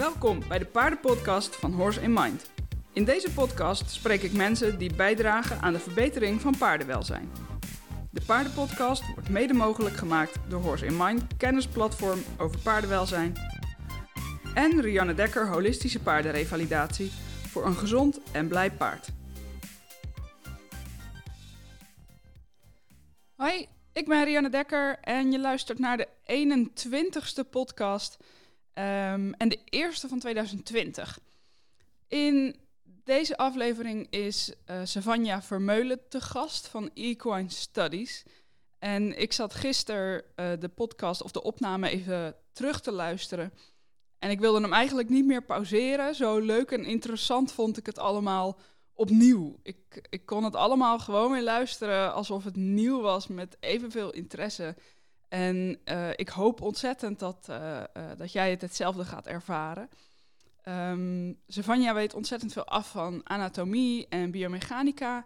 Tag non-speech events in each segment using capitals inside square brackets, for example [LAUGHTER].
Welkom bij de paardenpodcast van Horse in Mind. In deze podcast spreek ik mensen die bijdragen aan de verbetering van paardenwelzijn. De paardenpodcast wordt mede mogelijk gemaakt door Horse in Mind, kennisplatform over paardenwelzijn. En Rianne Dekker, holistische paardenrevalidatie voor een gezond en blij paard. Hoi, ik ben Rianne Dekker en je luistert naar de 21ste podcast ehm, en de eerste van 2020. In deze aflevering is uh, Savanja Vermeulen te gast van Equine Studies. En ik zat gisteren uh, de podcast of de opname even terug te luisteren. En ik wilde hem eigenlijk niet meer pauzeren. Zo leuk en interessant vond ik het allemaal opnieuw. Ik, ik kon het allemaal gewoon weer luisteren alsof het nieuw was met evenveel interesse. En uh, ik hoop ontzettend dat, uh, uh, dat jij het hetzelfde gaat ervaren. Um, Savanja weet ontzettend veel af van anatomie en biomechanica.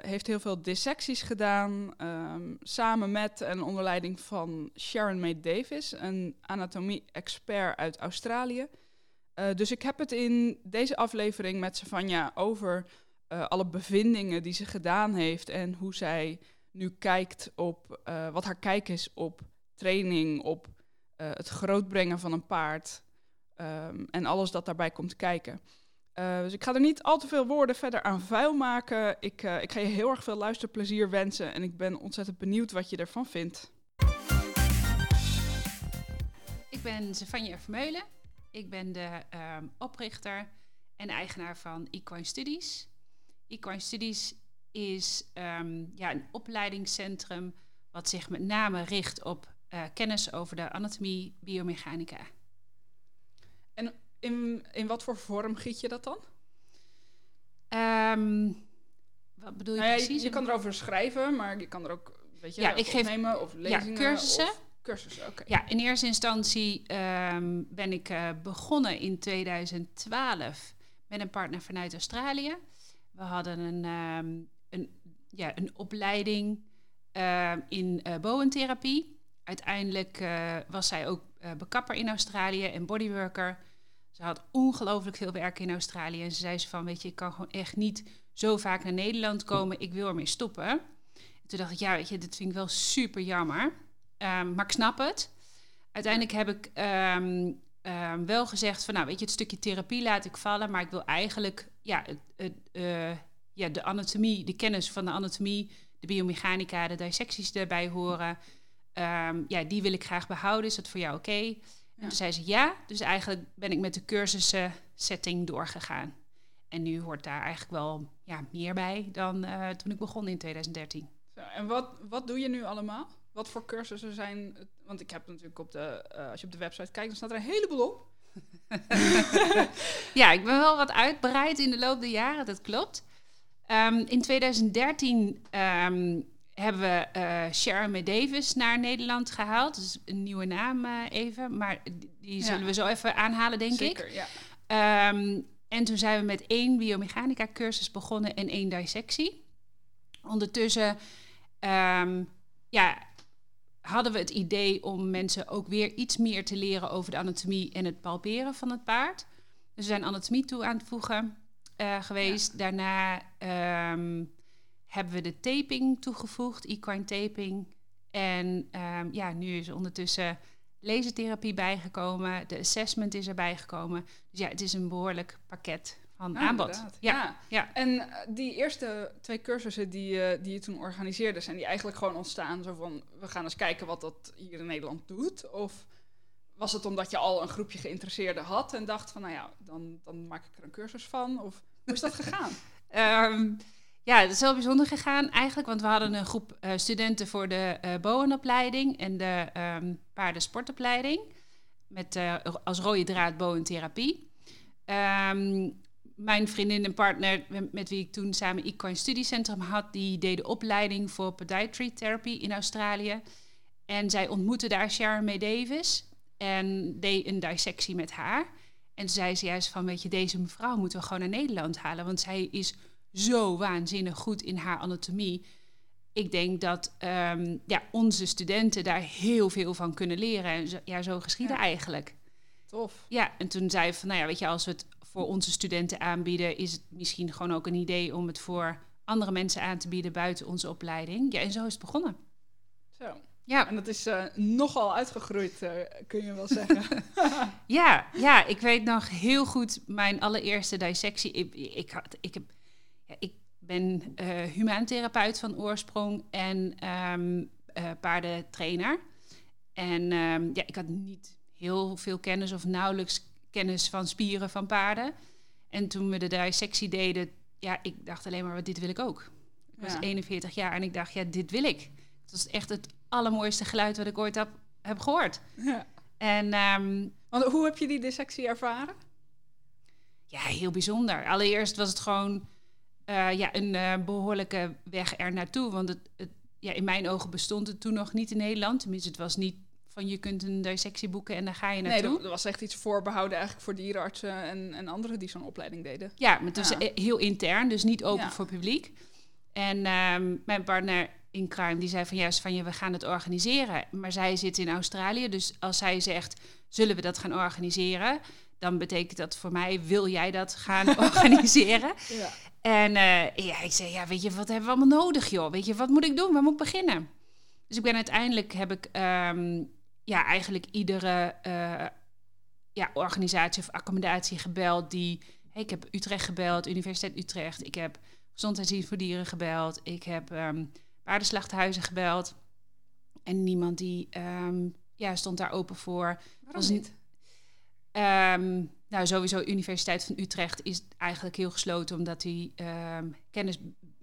heeft heel veel dissecties gedaan, um, samen met en onder leiding van Sharon May Davis, een anatomie-expert uit Australië. Dus ik heb het in deze aflevering met Savanja over alle bevindingen die ze gedaan heeft en hoe zij nu kijkt op uh, wat haar kijk is op training, op het grootbrengen van een paard um, en alles dat daarbij komt kijken. dus ik ga er niet al te veel woorden verder aan vuil maken. Ik, ik ga je heel erg veel luisterplezier wensen en ik ben ontzettend benieuwd wat je ervan vindt. Ik ben Savanja Vermeulen. Ik ben de um, oprichter en eigenaar van Equine Studies. Equine Studies is um, ja, een opleidingscentrum wat zich met name richt op uh, kennis over de anatomie, biomechanica. En in, in wat voor vorm giet je dat dan? Um, wat bedoel je nou ja, precies? Je, je kan erover schrijven, maar je kan er ook weet je, ja, ik geef, opnemen of lezingen. Ja, cursussen. Of cursussen, oké. Ja, in eerste instantie um, ben ik uh, begonnen in 2012 met een partner vanuit Australië. We hadden een, um, een, ja, een opleiding uh, in uh. Uiteindelijk uh, was zij ook bekapper in Australië en bodyworker. Ze had ongelooflijk veel werk in Australië. En ze zei ze van, weet je, ik kan gewoon echt niet zo vaak naar Nederland komen. Ik wil ermee stoppen. En toen dacht ik, ja, weet je, dit vind ik wel super jammer. Um, maar ik snap het. Uiteindelijk heb ik um, wel gezegd van, nou weet je, het stukje therapie laat ik vallen, maar ik wil eigenlijk ja, het, het, ja, de anatomie, de kennis van de anatomie, de biomechanica, de dissecties erbij horen. ja, die wil ik graag behouden. Is dat voor jou oké? Okay? Ja. En toen zei ze ja. Dus eigenlijk ben ik met de cursussen setting doorgegaan. En nu hoort daar eigenlijk wel ja, meer bij dan uh, toen ik begon in 2013. Zo, en wat, wat doe je nu allemaal? Wat voor cursussen zijn? Want ik heb natuurlijk op de, uh, als je op de website kijkt, dan staat er een heleboel op. [LAUGHS] [LAUGHS] ja, ik ben wel wat uitbreid in de loop der jaren, dat klopt. Um, in 2013 um, hebben we uh, Sharon May Davis naar Nederland gehaald. Dus een nieuwe naam uh, even, maar die zullen ja. we zo even aanhalen, denk Zeker, ik. Ja. Um, en toen zijn we met één biomechanica cursus begonnen en één dissectie. Ondertussen ja, hadden we het idee om mensen ook weer iets meer te leren over de anatomie en het palperen van het paard. Dus we zijn anatomie toe aan het voegen uh, geweest. Ja. Daarna um, hebben we de taping toegevoegd, equine taping. En um, ja, nu is ondertussen lasertherapie bijgekomen, de assessment is erbij gekomen. Dus ja, het is een behoorlijk pakket van ja, aanbod. Ja. ja. Ja. En uh, die eerste twee cursussen die, uh, die je toen organiseerde, zijn die eigenlijk gewoon ontstaan zo van, we gaan eens kijken wat dat hier in Nederland doet? Of was het omdat je al een groepje geïnteresseerden had en dacht van, nou ja, dan, dan maak ik er een cursus van? Of hoe is dat gegaan? um, ja, het is wel bijzonder gegaan eigenlijk, want we hadden een groep uh, studenten voor de uh, bowenopleiding en de um, paardensportopleiding. Met uh, als rode draad boentherapie. Um, mijn vriendin en partner, met wie ik toen samen Equine Studiecentrum had, die deed de opleiding voor podiatry therapy in Australië. En zij ontmoette daar Sharon May Davis en deed een dissectie met haar. En toen zei ze juist van, weet je, deze mevrouw moeten we gewoon naar Nederland halen, want zij is zo waanzinnig goed in haar anatomie. Ik denk dat um, ja, onze studenten daar heel veel van kunnen leren. En zo, ja, zo geschieden ja. eigenlijk. Tof. Ja, en toen zei hij van, nou ja, weet je, als we het voor onze studenten aanbieden, is het misschien gewoon ook een idee om het voor andere mensen aan te bieden buiten onze opleiding. Ja, en zo is het begonnen. Zo. Ja, En dat is eh, nogal uitgegroeid, eh, kun je wel zeggen. [LAUGHS] ja, ja, ik weet nog heel goed mijn allereerste dissectie. Ik, ik, had, ik, heb, ja, ik ben humaantherapeut van oorsprong en ehm, eh, paardentrainer. En ehm, ja, ik had niet heel veel kennis of nauwelijks kennis van spieren van paarden. En toen we de dissectie deden, ja, ik dacht alleen maar, dit wil ik ook. Ik was Ja. 41 jaar en ik dacht, ja, dit wil ik. Het was echt het allermooiste geluid wat ik ooit heb, heb gehoord. ja. En ehm, Want hoe heb je die dissectie ervaren? ja, heel bijzonder. Allereerst was het gewoon eh, ja, een eh, behoorlijke weg er naartoe. Want het, het, ja, in mijn ogen bestond het toen nog niet in Nederland. Tenminste, het was niet van je kunt een dissectie boeken en dan ga je Nee, naartoe. er, er was echt iets voorbehouden eigenlijk voor dierenartsen en, en anderen die zo'n opleiding deden. Ja, maar het was Ja. heel intern, dus niet open Ja. voor publiek. En ehm, mijn partner in crime die zei van ja, van je, we gaan het organiseren. Maar zij zit in Australië, dus als zij zegt, zullen we dat gaan organiseren? Dan betekent dat voor mij, wil jij dat gaan [LAUGHS] organiseren? Ja. En eh, ja, ik zei, ja, weet je, wat hebben we allemaal nodig, joh? Weet je, wat moet ik doen? Waar moet ik beginnen? Dus ik ben uiteindelijk, heb ik ehm, ja, eigenlijk iedere eh, ja, organisatie of accommodatie gebeld die... Hey, ik heb Utrecht gebeld, Universiteit Utrecht. Ik heb Gezondheidsdienst voor Dieren gebeld. Ik heb ehm paardenslachthuizen gebeld. En niemand die ehm, ja, stond daar open voor. Waarom Was niet? Ehm, nou, sowieso Universiteit van Utrecht is eigenlijk heel gesloten omdat hij ehm, kennis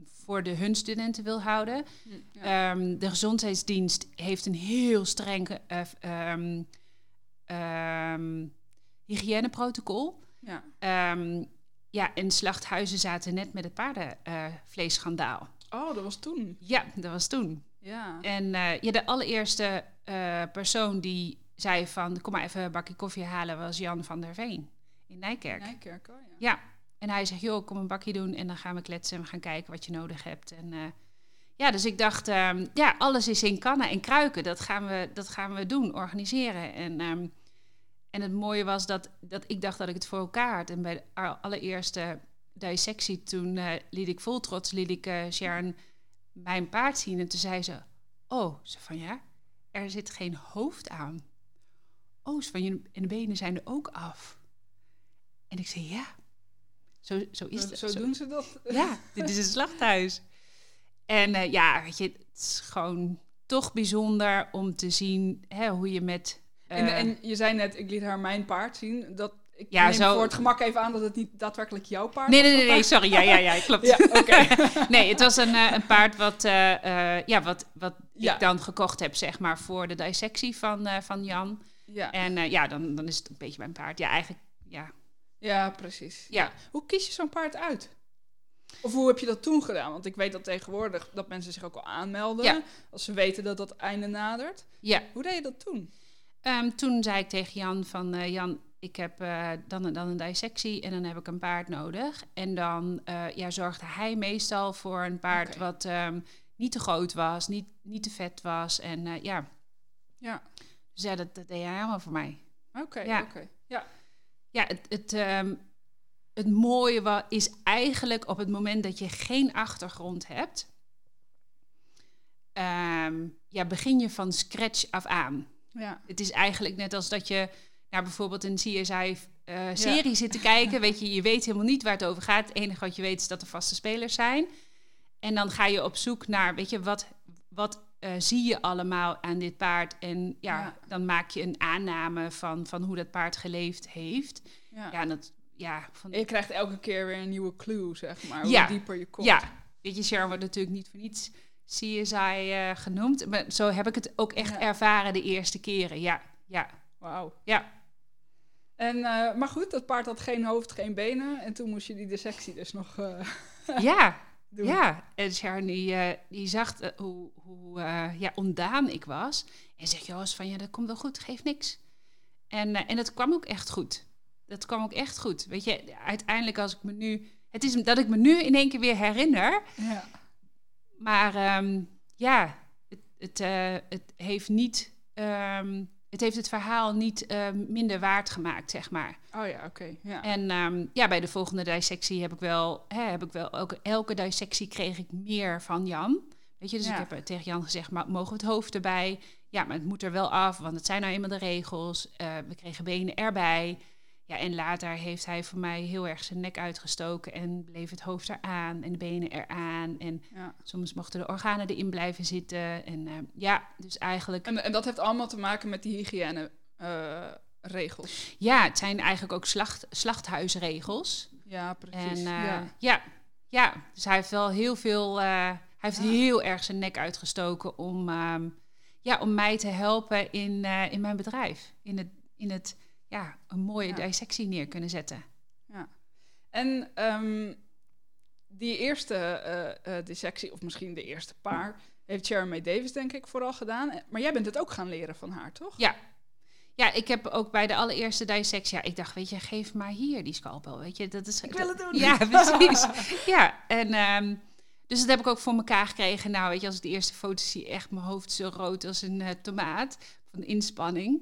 voor de hun studenten wil houden. Hm, ja. De gezondheidsdienst heeft een heel streng eh, hygiëneprotocol. ja. Ja, en slachthuizen zaten net met het paardenvleesschandaal. Oh, dat was toen. ja, dat was toen. Ja. En eh, ja, de allereerste eh, persoon die zei van... kom maar even een bakje koffie halen, was Jan van der Veen in Nijkerk. Nijkerk, oh ja. Ja, en hij zegt, joh, kom een bakje doen en dan gaan we kletsen en we gaan kijken wat je nodig hebt. En eh, ja, dus ik dacht, ehm, ja, alles is in kannen en kruiken. Dat gaan we, dat gaan we doen, organiseren. En, ehm, en het mooie was dat, dat ik dacht dat ik het voor elkaar had. En bij de allereerste dissectie, toen eh, liet ik vol trots, liet ik eh, Sharon mijn paard zien. En toen zei ze, oh, ze van ja, er zit geen hoofd aan. Oh, ze van je en de benen zijn er ook af. En ik zei, ja, zo, zo is het. zo doen ze dat. [LAUGHS] Ja, dit is een slachthuis. En eh, ja, weet je, het is gewoon toch bijzonder om te zien hè, hoe je met... En, en je zei net, ik liet haar mijn paard zien. Dat, ik Ja, neem zo- voor het gemak even aan dat het niet daadwerkelijk jouw paard nee, was. nee, nee, nee, sorry. Ja, ja, ja, [LAUGHS] klopt. Ja, [LAUGHS] nee, het was een, eh, een paard wat, eh, eh, ja, wat, wat Ja. ik dan gekocht heb, zeg maar, voor de dissectie van, van Jan. ja. En ja, dan, dan is het een beetje mijn paard. Ja, eigenlijk, ja. ja, precies. Ja. Hoe kies je zo'n paard uit? Of hoe heb je dat toen gedaan? Want ik weet dat tegenwoordig dat mensen zich ook al aanmelden. Ja. Als ze weten dat dat einde nadert. ja. Hoe deed je dat toen? Ehm, toen zei ik tegen Jan van... Jan, ik heb eh, dan en dan een dissectie en dan heb ik een paard nodig. En dan eh, ja, zorgde hij meestal voor een paard wat ehm, niet te groot was, niet, niet te vet was. En eh, ja, Ja, dus ja, dat, dat deed hij helemaal voor mij. oké. Ja. oké. Ja. Ja, het, het, ehm, het mooie is eigenlijk op het moment dat je geen achtergrond hebt... ehm, ja, begin je van scratch af aan. ja. Het is eigenlijk net als dat je naar bijvoorbeeld een CSI-serie zit te kijken. Weet je, je weet helemaal niet waar het over gaat. Het enige wat je weet is dat er vaste spelers zijn. En dan ga je op zoek naar, weet je, wat, wat eh, zie je allemaal aan dit paard? En ja, Ja. dan maak je een aanname van, van hoe dat paard geleefd heeft. Ja. Ja, en dat, ja, van, En je krijgt elke keer weer een nieuwe clue, zeg maar. Ja. Hoe dieper je komt. ja, weet je, Sharon wordt natuurlijk niet voor niets CSI eh, genoemd. Maar zo heb ik het ook echt Ja. ervaren de eerste keren. Ja, ja, Wauw. ja. En, eh, maar goed, dat paard had geen hoofd, geen benen. En toen moest je die dissectie dus nog eh, [LAUGHS] Ja, doen. Ja, en Sharon die, eh, die zag hoe, hoe ja, ontdaan ik was. En zegt, Joost, van ja, dat komt wel goed, geeft niks. En, en dat kwam ook echt goed. Dat kwam ook echt goed. Weet je, uiteindelijk als ik me nu... Het is dat ik me nu in één keer weer herinner. Ja. Maar ehm, ja, het, het, het heeft niet... ehm, het heeft het verhaal niet eh, minder waard gemaakt, zeg maar. Oh ja, oké. ja. En ehm, ja, bij de volgende dissectie heb ik wel, hè, heb ik wel elke, elke dissectie kreeg ik meer van Jan. Weet je, dus Ja. ik heb tegen Jan gezegd, maar mogen we het hoofd erbij? Ja, maar het moet er wel af, want het zijn nou eenmaal de regels. Eh, we kregen benen erbij. Ja, en later heeft hij voor mij heel erg zijn nek uitgestoken en bleef het hoofd eraan en de benen eraan. En ja. soms mochten de organen erin blijven zitten. En eh, ja, dus eigenlijk... En, en dat heeft allemaal te maken met die hygiëne eh, regels. Ja, het zijn eigenlijk ook slacht, slachthuisregels. Ja, precies. En eh, ja. ja. Ja, dus hij heeft wel heel veel. hij heeft Ja. heel erg zijn nek uitgestoken om, ehm, ja, om mij te helpen in, in mijn bedrijf. In het, in het ja, een mooie Ja. dissectie neer kunnen zetten. En ehm, die eerste eh, eh, dissectie, of misschien de eerste paar, heeft May Davis denk ik vooral gedaan. Eh, Maar jij bent het ook gaan leren van haar, toch? Ja. Ja, ik heb ook bij de allereerste dissectie, ja, ik dacht, weet je, geef maar hier die scalpel, weet je, dat is... Ik wil het doen. Ja, [LAUGHS] precies. ja, en ehm, dus dat heb ik ook voor elkaar gekregen. Nou, weet je, als ik de eerste foto zie, echt mijn hoofd zo rood als een tomaat van inspanning.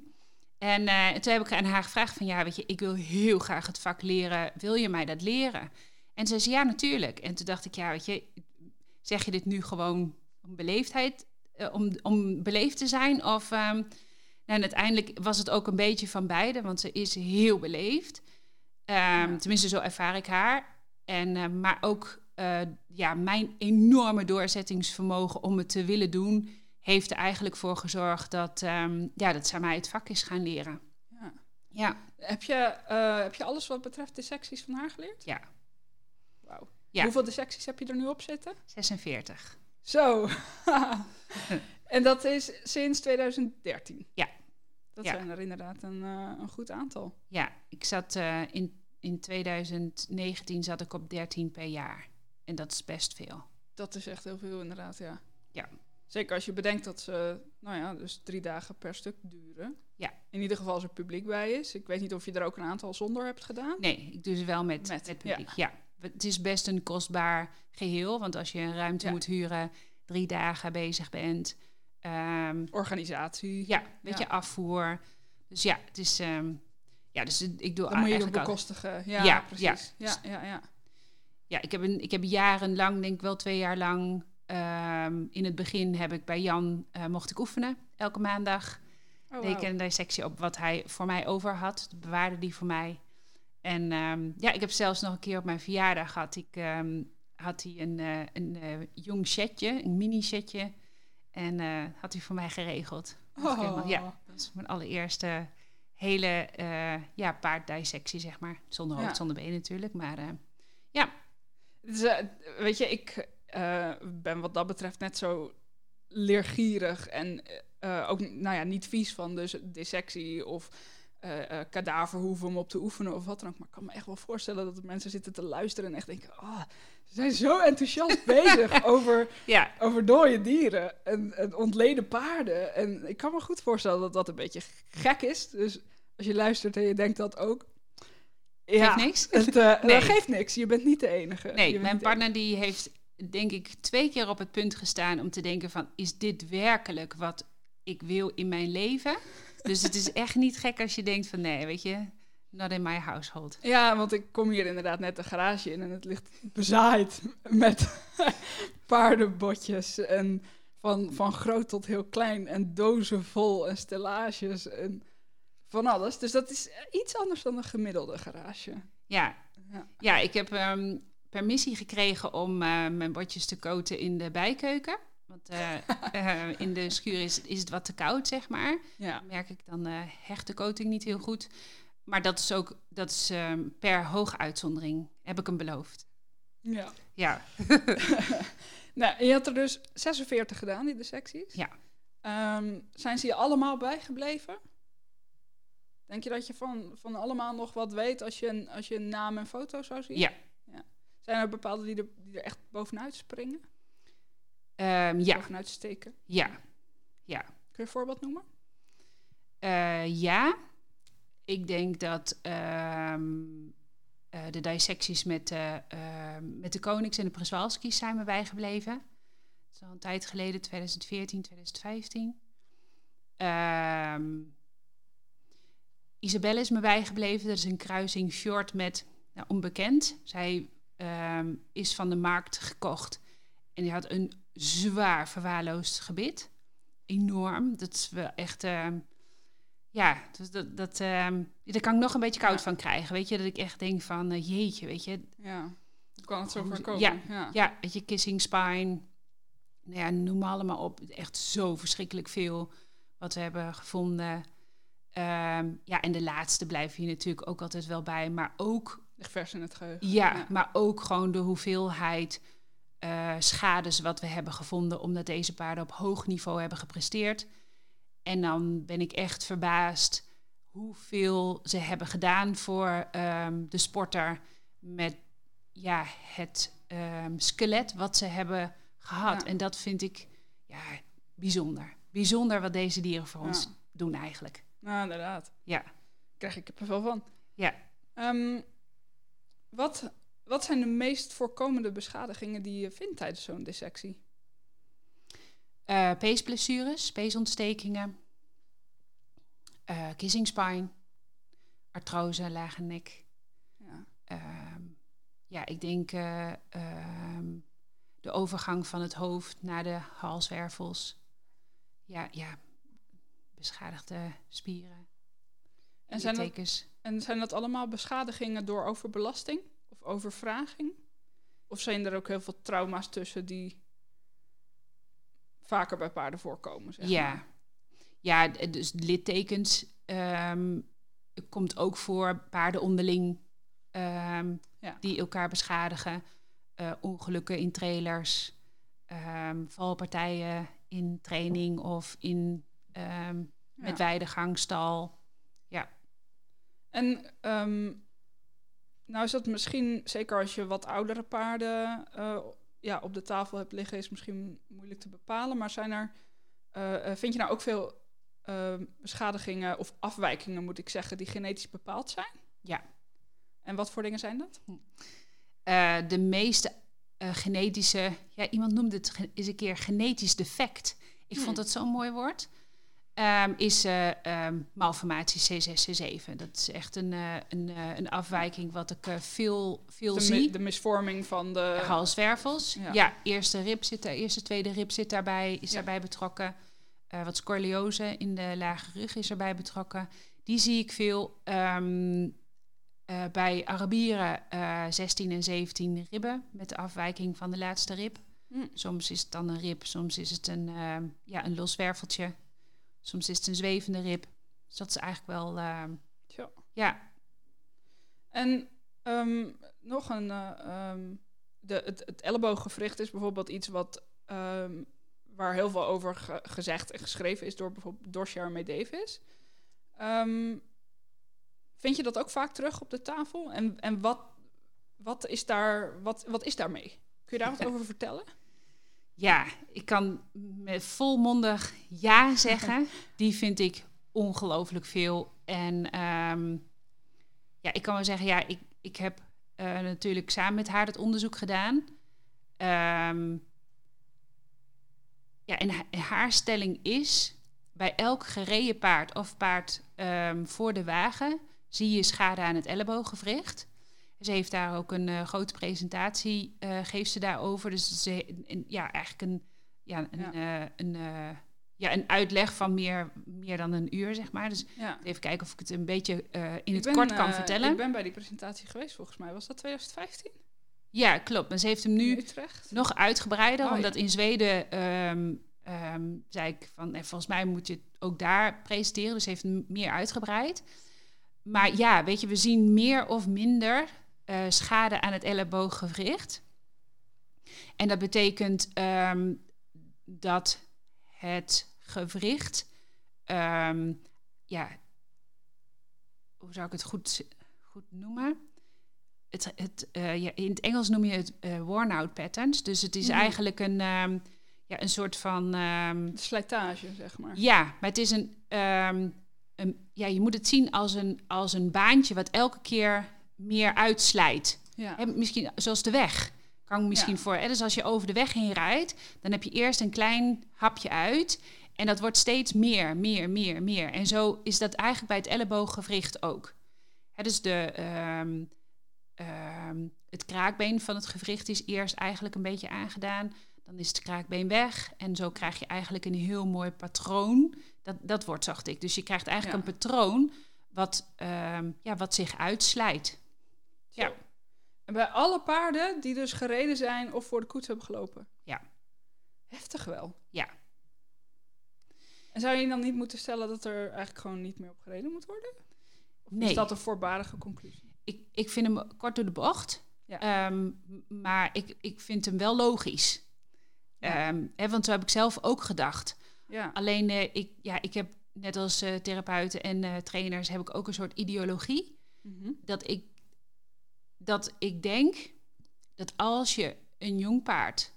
En eh, toen heb ik aan haar gevraagd van, ja, weet je, ik wil heel graag het vak leren. Wil je mij dat leren? En ze zei, ja, natuurlijk. En toen dacht ik, ja, weet je, zeg je dit nu gewoon om beleefdheid, eh, om, om beleefd te zijn? Of, ehm, nou, en uiteindelijk was het ook een beetje van beide, want ze is heel beleefd. Ehm, Ja. Tenminste, zo ervaar ik haar. En, eh, maar ook ja, mijn enorme doorzettingsvermogen om het te willen doen, heeft er eigenlijk voor gezorgd dat, ehm, ja, dat zij mij het vak is gaan leren. Ja. Ja, Heb, je, eh, heb je alles wat betreft dissecties van haar geleerd? ja, Wauw. Ja. Hoeveel dissecties heb je er nu op zitten? 46. Zo. [LAUGHS] en dat is sinds 2013? Ja. Dat Ja. zijn er inderdaad een, eh, een goed aantal. Ja, ik zat eh, in, in 2019 zat ik op 13 per jaar. En dat is best veel. Dat is echt heel veel inderdaad, ja. Ja. Zeker als je bedenkt dat ze, nou ja, dus drie dagen per stuk duren. Ja. In ieder geval als er publiek bij is. Ik weet niet of je er ook een aantal zonder hebt gedaan. Nee, ik doe ze wel met, Met, met, publiek. Ja. Het is best een kostbaar geheel, want als je een ruimte Ja. moet huren, drie dagen bezig bent. ehm, Organisatie. ja, weet Ja. je, afvoer. Dus ja, het is. ehm, ja, dus ik doe Dan moet je bekostigen. Ja, Ja, precies. Ja, ja, ja. Ja, ik heb, een, ik heb jarenlang, denk ik wel twee jaar lang. Ehm, in het begin heb ik bij Jan eh, mocht ik oefenen elke maandag. Oh, deed ik wauw. een dissectie op wat hij voor mij over had. Bewaarde die voor mij. En ehm, ja, ik heb zelfs nog een keer op mijn verjaardag had ik ehm, had hij een, eh, een eh, jong setje, een mini setje. En had hij voor mij geregeld. Oh. helemaal- ja, dat was mijn allereerste hele ja, paarddissectie, zeg maar. Zonder hoofd, Ja. zonder benen natuurlijk. Maar eh, Dus, weet je, ik eh, ben wat dat betreft net zo leergierig en eh, ook nou ja, niet vies van dus dissectie of eh eh kadaverhoeven om op te oefenen of wat dan ook. Maar ik kan me echt wel voorstellen dat mensen zitten te luisteren en echt denken, ah, ze zijn zo enthousiast [LAUGHS] bezig over, ja, over dode dieren en, en ontleden paarden. En ik kan me goed voorstellen dat dat een beetje gek is. Dus als je luistert en je denkt dat ook. Ja, geeft niks. [LAUGHS] het Nee. dat geeft niks. Je bent niet de enige. Nee, mijn partner die heeft denk ik twee keer op het punt gestaan om te denken van... is dit werkelijk wat ik wil in mijn leven? Dus het is echt niet gek als je denkt van nee, weet je, not in my household. Ja, want ik kom hier inderdaad net de garage in en het ligt bezaaid met [LAUGHS] paardenbotjes en van, van groot tot heel klein en dozen vol en stellages en van alles. Dus dat is iets anders dan een gemiddelde garage. Ja, Ja. ja ik heb ehm, permissie gekregen om eh, mijn botjes te koten in de bijkeuken. Want eh, [LAUGHS] eh, in de schuur is, is het wat te koud, zeg maar. Ja, Dan merk ik dan hecht de coating niet heel goed. Maar dat is ook dat is, ehm, per hooguitzondering, heb ik hem beloofd. ja. Ja, [LAUGHS] Nou, je had er dus 46 gedaan, die dissecties. Ja. Ehm, zijn ze je allemaal bijgebleven? Denk je dat je van, van allemaal nog wat weet als je, een, als je een naam en foto zou zien? Ja. Zijn er bepaalde die er, die er echt bovenuit springen? Ehm, ja, Bovenuit steken? ja, Kun je een voorbeeld noemen? Eh, ja. Ik denk dat ehm, eh, de dissecties met, eh, ehm, met de Konings en de Przewalski's zijn me bijgebleven. Dat is al een tijd geleden, 2014, 2015. Ehm, Isabelle is me bijgebleven. Dat is een kruising short met nou, onbekend. Zij ehm, is van de markt gekocht. En die had een zwaar verwaarloosd gebit. Enorm. Dat is wel echt... ehm, ja, dus dat, dat, ehm, daar kan ik nog een beetje koud Ja. van krijgen. Weet je, dat ik echt denk van... eh, jeetje, weet je, Ja, hoe kan het zo voorkomen? ja, ja. Ja, weet je, kissing spine. Nou ja, noem maar allemaal op. Echt zo verschrikkelijk veel wat we hebben gevonden. Ja, en de laatste blijven hier natuurlijk ook altijd wel bij. Maar ook, vers in het geheugen. ja, Ja. maar ook gewoon de hoeveelheid eh, schades wat we hebben gevonden. Omdat deze paarden op hoog niveau hebben gepresteerd. En dan ben ik echt verbaasd hoeveel ze hebben gedaan voor ehm, de sporter. Met ja, het ehm, skelet wat ze hebben gehad. Ja. En dat vind ik ja, bijzonder. Bijzonder wat deze dieren voor ons doen eigenlijk. Nou, inderdaad. Ja. Krijg ik er veel van. Ja. Ehm, wat, wat zijn de meest voorkomende beschadigingen die je vindt tijdens zo'n dissectie? Eh peesblessures, peesontstekingen, eh kissing spine, artrose, lage nek. Ja. Ehm, ja, ik denk eh, ehm, de overgang van het hoofd naar de halswervels. Ja, ja, beschadigde spieren, En, zijn dat, littekens. en zijn dat allemaal beschadigingen door overbelasting of overvraging? Of zijn er ook heel veel trauma's tussen die vaker bij paarden voorkomen? Zeg Ja. maar? Ja, dus littekens ehm, komt ook voor paarden onderling ehm, Ja. die elkaar beschadigen. Eh, ongelukken in trailers, ehm, valpartijen in training of in Ja. met weidegang, stal. En ehm, nou is dat misschien, zeker als je wat oudere paarden eh, ja, op de tafel hebt liggen, is misschien moeilijk te bepalen. Maar zijn er, eh, eh, vind je nou ook veel ehm, beschadigingen of afwijkingen, moet ik zeggen, die genetisch bepaald zijn? Ja. En wat voor dingen zijn dat? Eh, de meeste genetische, ja, iemand noemde het eens een keer genetisch defect. Ik Hmm. vond dat zo'n mooi woord. Ehm, is eh, ehm, malformatie C6, C7. Dat is echt een, eh, een, eh, een afwijking wat ik veel, veel De, mi- zie. de misvorming van de... Halswervels. Ja. Ja. eerste rib zit daar, eerste, tweede rib zit daarbij, is Ja. daarbij betrokken. Wat scoliose in de lage rug is erbij betrokken. Die zie ik veel. Ehm, eh, bij Arabieren eh 16 en 17 ribben met de afwijking van de laatste rib. Hm. Soms is het dan een rib, soms is het een, ja, een los werveltje. Soms is het een zwevende rib. Dus dat is eigenlijk wel, ehm, Tja. ja, En ehm, nog een. eh, ehm, de, het, het ellebooggewricht is bijvoorbeeld iets wat, ehm, waar heel veel over ge- gezegd en geschreven is door bijvoorbeeld door Sharon Davis. Vind je dat ook vaak terug op de tafel? En, en wat, wat, is daar, wat, wat is daarmee? Kun je daar wat [LAUGHS] over vertellen? Ja, ik kan met volmondig ja zeggen. [LAUGHS] Die vind ik ongelooflijk veel. En ehm, ja, ik kan wel zeggen, ja, ik, ik heb eh, natuurlijk samen met haar dat onderzoek gedaan. Ehm, ja, en ha- haar stelling is, bij elk gereden paard of paard ehm, voor de wagen zie je schade aan het ellebooggewricht. Ze heeft daar ook een eh, grote presentatie, eh, geeft ze daarover. Dus ze, een- ja, eigenlijk een, ja, een, Ja. eh, een, eh, ja, een uitleg van meer, meer dan een uur, zeg maar. Dus Ja. even kijken of ik het een beetje eh, in Ik het ben, kort kan eh, vertellen. Ik ben bij die presentatie geweest volgens mij. Was dat 2015? Ja, klopt. Maar ze heeft hem nu Utrecht? nog uitgebreider, Oh, ja. omdat in Zweden ehm, ehm, zei ik van, en volgens mij moet je het ook daar presenteren. Dus ze heeft hem meer uitgebreid. Maar ja, weet je, we zien meer of minder eh, schade aan het ellebooggewricht. En dat betekent ehm, dat het gewricht, ehm, ja, hoe zou ik het goed, goed noemen? Het, het, eh, ja, in het Engels noem je het eh, worn-out patterns. Dus het is Mhm. eigenlijk een, ehm, ja, een soort van... De slijtage, zeg maar. ja, maar het is een, een... Ja, je moet het zien als een, als een baantje wat elke keer meer uitslijt. Ja. Misschien zoals de weg. Kan ik misschien Ja. voor. Hè? Dus als je over de weg heen rijdt, dan heb je eerst een klein hapje uit. En dat wordt steeds meer, meer, meer, meer. En zo is dat eigenlijk bij het ellebooggewricht ook. Dus de, ehm, ehm, het kraakbeen van het gewricht is eerst eigenlijk een beetje aangedaan. Dan is het kraakbeen weg. En zo krijg je eigenlijk een heel mooi patroon. Dat, dat wordt zacht ik. Dus je krijgt eigenlijk Ja. een patroon wat, ehm, ja, wat zich uitslijt. Ja. En bij alle paarden die dus gereden zijn of voor de koets hebben gelopen. Ja. Heftig wel. Ja. En zou je dan niet moeten stellen dat er eigenlijk gewoon niet meer op gereden moet worden? Of Nee. is dat een voorbarige conclusie? Ik, ik vind hem kort door de bocht. Ja. Ehm, maar ik, ik vind hem wel logisch. Ja. Ehm, hè, want zo heb ik zelf ook gedacht. Ja. Alleen, eh, ik, ja, ik heb net als eh, therapeuten en eh, trainers... heb ik ook een soort ideologie. Mhm. Dat ik, dat ik denk dat als je een jong paard...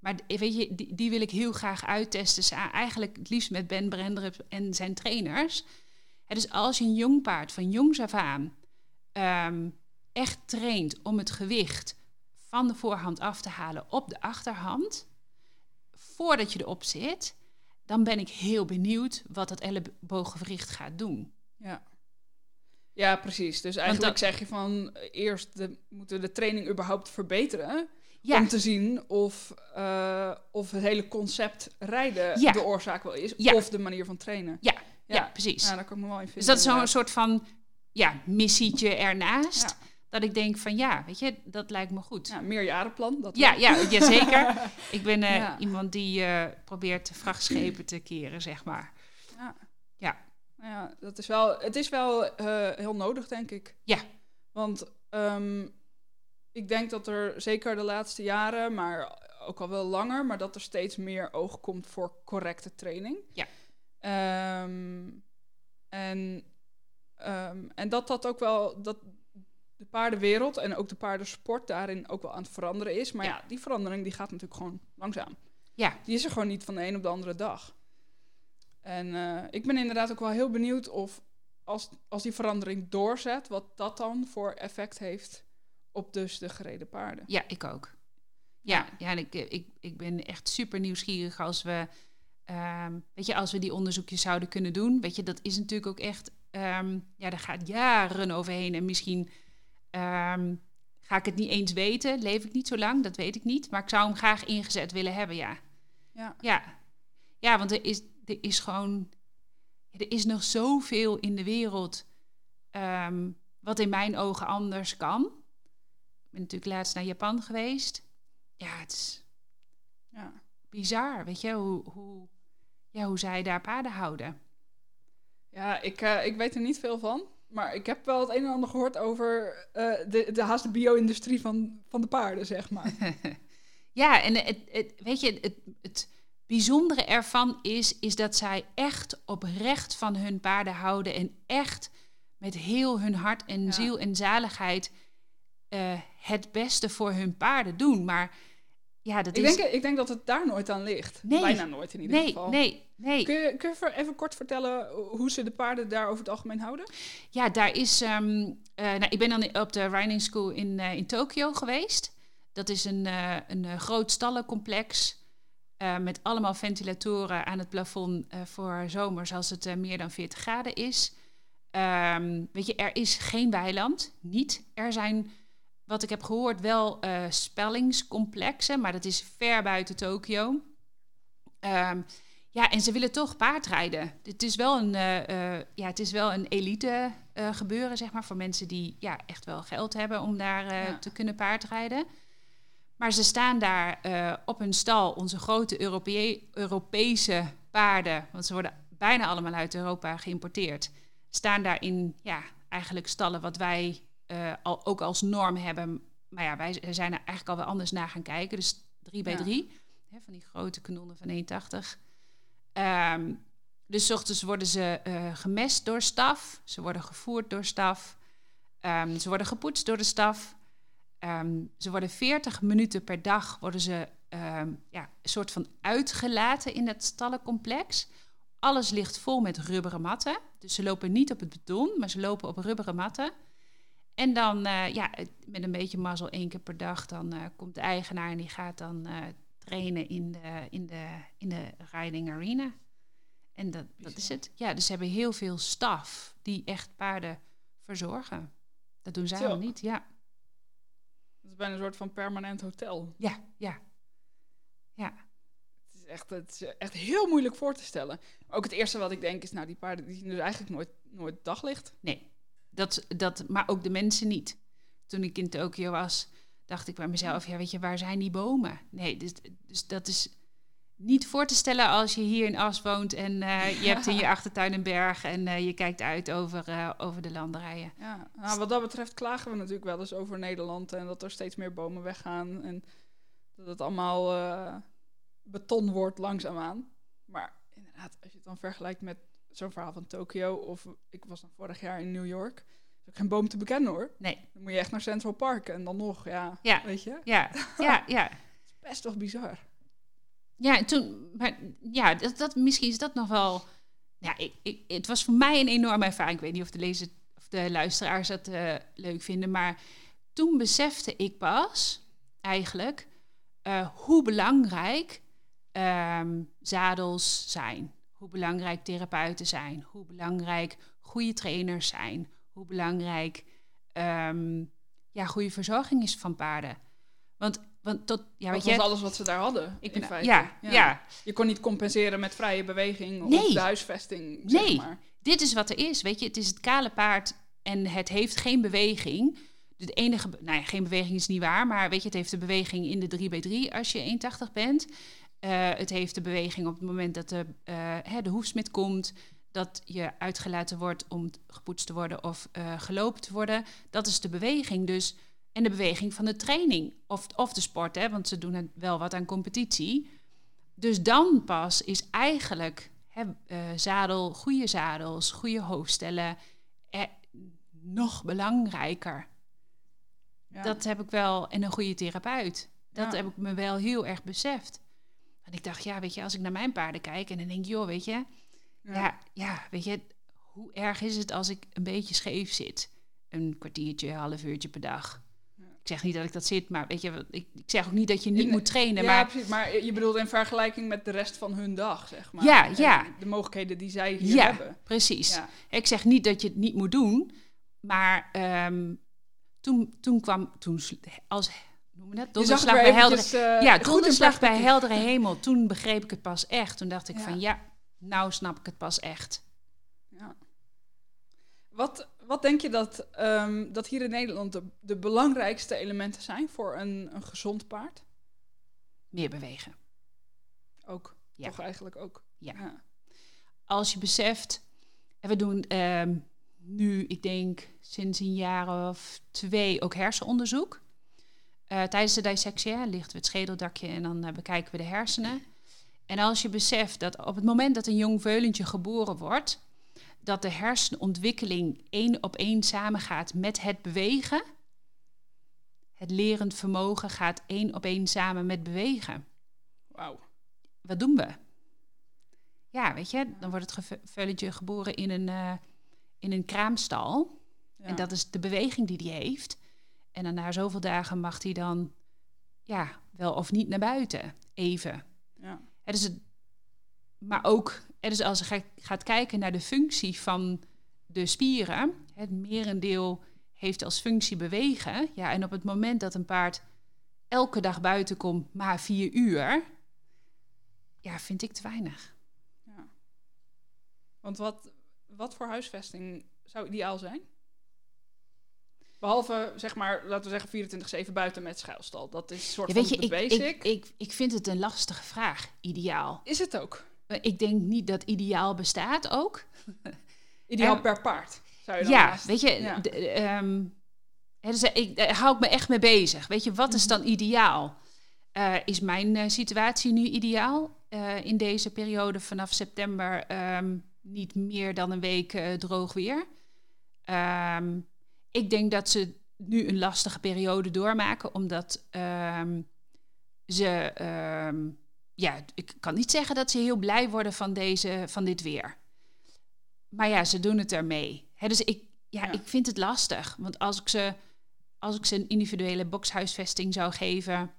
Maar weet je, die, die wil ik heel graag uittesten. Eigenlijk het liefst met Ben Brendrup en zijn trainers. Dus als je een jong paard van jongs af aan... ehm, echt traint om het gewicht van de voorhand af te halen op de achterhand... voordat je erop zit... dan ben ik heel benieuwd wat dat ellebooggewricht gaat doen. Ja. Ja, precies. Dus eigenlijk dat- zeg je van eh, eerst de, moeten we de training überhaupt verbeteren. Ja, Om te zien of, eh, of het hele concept rijden Ja. de oorzaak wel is. Ja. Of de manier van trainen. ja, ja. precies. Ja, daar kan ik me wel in vinden. Dus dat is zo'n soort van ja, missietje ernaast. Dat ik denk van ja, weet je, dat lijkt me goed. Ja, meerjarenplan. Dat Ja, wel. ja, ja, zeker. [LAUGHS] Ik ben eh, iemand die probeert vrachtschepen te keren, zeg maar. Ja. Dat is wel, het is wel eh, heel nodig, denk ik. Ja. Want ehm, ik denk dat er zeker de laatste jaren, maar ook al wel langer, maar dat er steeds meer oog komt voor correcte training. Ja. Ehm, en, ehm, en dat dat ook wel, dat de paardenwereld en ook de paardensport daarin ook wel aan het veranderen is. Maar Ja. ja, die verandering die gaat natuurlijk gewoon langzaam. Ja, Die is er gewoon niet van de een op de andere dag. En eh, ik ben inderdaad ook wel heel benieuwd of als, als die verandering doorzet, wat dat dan voor effect heeft op dus de gereden paarden. ja, ik ook. Ja, ja en ik, ik, ik ben echt super nieuwsgierig als we, ehm, weet je, als we die onderzoekjes zouden kunnen doen. Weet je, dat is natuurlijk ook echt, ehm, ja, daar gaat jaren overheen. En misschien ehm, ga ik het niet eens weten, leef ik niet zo lang, dat weet ik niet. Maar ik zou hem graag ingezet willen hebben, ja. Ja. Ja, ja want er is, er is gewoon, er is nog zoveel in de wereld ehm, wat in mijn ogen anders kan. Ik ben natuurlijk laatst naar Japan geweest. Ja, het is Ja. bizar, weet je, hoe, hoe, ja, hoe zij daar paarden houden. Ja, ik, eh, ik weet er niet veel van. Maar ik heb wel het een en ander gehoord over eh, de, de haast de bio-industrie van, van de paarden, zeg maar. [LAUGHS] Ja, en het, het, weet je, het, het bijzondere ervan is, is dat zij echt oprecht van hun paarden houden en echt met heel hun hart en Ja. ziel en zaligheid eh, het beste voor hun paarden doen. Maar ja, dat ik, is... denk, ik denk dat het daar nooit aan ligt. Nee. Bijna nooit in ieder nee, geval. nee, nee. Kun je, kun je even kort vertellen hoe ze de paarden daar over het algemeen houden? Ja, daar is. ehm, eh, nou, ik ben dan op de riding school in, eh, in Tokio geweest. Dat is een, een groot stallencomplex. Eh, met allemaal ventilatoren aan het plafond eh, voor zomers als het eh, meer dan 40 graden is. Ehm, weet je, er is geen weiland. Niet. Er zijn, wat ik heb gehoord, wel spellingscomplexen. Maar dat is ver buiten Tokio. Ehm, ja, en ze willen toch paardrijden. Het is wel een, ja, het is wel een elite gebeuren, zeg maar, voor mensen die ja, echt wel geld hebben om daar Ja. te kunnen paardrijden. Maar ze staan daar eh, op hun stal, onze grote Europee- Europese paarden, want ze worden bijna allemaal uit Europa geïmporteerd, staan daar in ja, eigenlijk stallen wat wij eh, al, ook als norm hebben. Maar ja, wij zijn er eigenlijk al wel anders naar gaan kijken. Dus 3 bij Ja. 3 hè, van die grote kanonnen van 1,80. Ehm, dus 's ochtends worden ze eh, gemest door staf. Ze worden gevoerd door staf. Ehm, ze worden gepoetst door de staf. Ehm, ze worden 40 minuten per dag worden ze ehm, ja, een soort van uitgelaten in het stallencomplex. Alles ligt vol met rubberen matten. Dus ze lopen niet op het beton, maar ze lopen op rubberen matten. En dan, eh, ja, met een beetje mazzel één keer per dag, dan eh, komt de eigenaar en die gaat dan eh, trainen in de, in, de, in de riding arena. En dat, dat is het. Ja, dus ze hebben heel veel staf die echt paarden verzorgen. Dat doen zij al niet, ja. Bijna een soort van permanent hotel. Ja, ja. Ja, Het is echt, het is echt heel moeilijk voor te stellen. Ook het eerste wat ik denk is, nou, die paarden die zien dus eigenlijk nooit, nooit daglicht. nee. Dat, dat, maar ook de mensen niet. Toen ik in Tokio was, dacht ik bij mezelf, ja, weet je, waar zijn die bomen? Nee, dus, dus dat is niet voor te stellen als je hier in As woont en eh, je hebt in je [LAUGHS] achtertuin een berg en eh, je kijkt uit over, eh, over de landerijen. Ja, nou, wat dat betreft klagen we natuurlijk wel eens over Nederland en dat er steeds meer bomen weggaan en dat het allemaal beton wordt langzaamaan. Maar inderdaad, als je het dan vergelijkt met zo'n verhaal van Tokio of ik was dan vorig jaar in New York, is geen boom te bekennen hoor. Nee, Dan moet je echt naar Central Park en dan nog, ja, Ja. weet je, ja, ja, [LAUGHS] ja. best toch bizar. Ja, en toen, maar ja, dat, dat, misschien is dat nog wel. Ja, ik, ik, het was voor mij een enorme ervaring. Ik weet niet of de, lezer, of de luisteraars dat eh, leuk vinden, maar toen besefte ik pas eigenlijk eh, hoe belangrijk ehm, zadels zijn. Hoe belangrijk therapeuten zijn. Hoe belangrijk goede trainers zijn. Hoe belangrijk ehm, ja, goede verzorging is van paarden. Want, want tot, ja, dat weet je, was alles wat ze daar hadden, ik in feite. ja, ja. Je kon niet compenseren met vrije beweging of de huisvesting, zeg Nee. maar. dit is wat er is. Weet je, het is het kale paard en het heeft geen beweging. De enige, nou ja, geen beweging is niet waar, maar weet je, het heeft de beweging in de 3x3 als je 1,80 bent. Eh, het heeft de beweging op het moment dat de, eh, hè, de hoefsmid komt, dat je uitgelaten wordt om gepoetst te worden of eh, gelopen te worden. Dat is de beweging dus. En de beweging van de training of, of de sport, hè, want ze doen het wel wat aan competitie. Dus dan pas is eigenlijk hè, eh, zadel, goede zadels, goede hoofdstellen eh, nog belangrijker. Ja. Dat heb ik wel, en een goede therapeut. Dat Ja. heb ik me wel heel erg beseft. En ik dacht, ja, weet je, als ik naar mijn paarden kijk en dan denk ik, joh, weet je, ja. ja, weet je, hoe erg is het als ik een beetje scheef zit? Een kwartiertje, half uurtje per dag. Ik zeg niet dat ik dat zit, maar weet je, ik, ik zeg ook niet dat je niet In- moet trainen. ja, maar precies. Maar je bedoelt in vergelijking met de rest van hun dag, zeg maar. Ja, En ja. De mogelijkheden die zij hier ja, hebben. precies. Ja. Ik zeg niet dat je het niet moet doen, maar ehm, toen, toen kwam, toen als, noem zag Donderslag het bij heldere, eh, ja, donderslag bij heldere hemel. Toen begreep ik het pas echt. Toen dacht ik Ja. van ja, nou snap ik het pas echt. Ja. Wat, wat denk je dat, ehm, dat hier in Nederland de, de belangrijkste elementen zijn voor een, een gezond paard? Meer bewegen. Ook. Ja. Toch eigenlijk ook. Ja. Als je beseft, en we doen ehm, nu, ik denk sinds een jaar of twee ook hersenonderzoek. Eh, tijdens de dissectie hè, lichten we het schedeldakje en dan eh, bekijken we de hersenen. En als je beseft dat op het moment dat een jong veulentje geboren wordt, dat de hersenontwikkeling één op één samengaat met het bewegen. Het lerend vermogen gaat één op één samen met bewegen Wauw. wat doen we? Ja, weet je, dan wordt het veulentje geboren in een, eh, in een kraamstal. Ja. En dat is de beweging die die heeft. En dan na zoveel dagen mag hij dan, ja, wel of niet naar buiten. Even. Ja. Het is het, maar ook, is als je ga- gaat kijken naar de functie van de spieren. Het merendeel heeft als functie bewegen. Ja, en op het moment dat een paard elke dag buiten komt, maar vier uur, ja, vind ik te weinig. ja. Want wat, wat voor huisvesting zou ideaal zijn? Behalve, zeg maar, laten we zeggen 24-7 buiten met schuilstal. Dat is een soort Ja, van je, de ik, basic. ik, ik, ik vind het een lastige vraag, ideaal. Is het ook? Maar Ik denk niet dat ideaal bestaat ook. [LAUGHS] Ideaal En- per paard, zou je dan Ja, weet je, Ja. de- ehm, dus ik, daar hou ik me echt mee bezig. Weet je, wat is Mhm. dan ideaal? Eh, is mijn eh, situatie nu ideaal? Eh, in deze periode vanaf september ehm, niet meer dan een week eh, droog weer. Ehm, ik denk dat ze nu een lastige periode doormaken, omdat ze, ja, ik kan niet zeggen dat ze heel blij worden van, deze, van dit weer. Maar ja, ze doen het ermee. Dus ik, ja, Ja. ik vind het lastig. Want als ik, ze, als ik ze een individuele boxhuisvesting zou geven,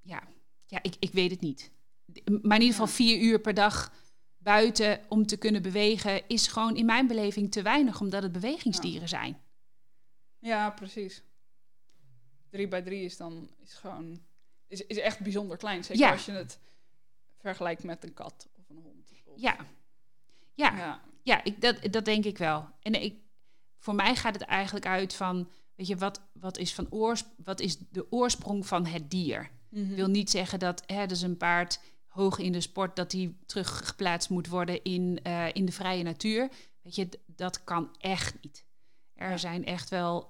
ja, ja ik, ik weet het niet. Maar in ieder geval vier uur per dag buiten om te kunnen bewegen is gewoon in mijn beleving te weinig, omdat het bewegingsdieren zijn. Ja, precies. 3 bij 3 is dan is gewoon is, is echt bijzonder klein. Zeker Ja. als je het vergelijkt met een kat of een hond. Of- Ja, ja, ja. ja ik, dat, dat denk ik wel. En ik, voor mij gaat het eigenlijk uit van, weet je, wat, wat, is, van oors, wat is de oorsprong van het dier? Mhm. Ik wil niet zeggen dat hè, dus een paard hoog in de sport, dat die teruggeplaatst moet worden in, eh, in de vrije natuur. Weet je, dat kan echt niet. Er Ja. zijn echt wel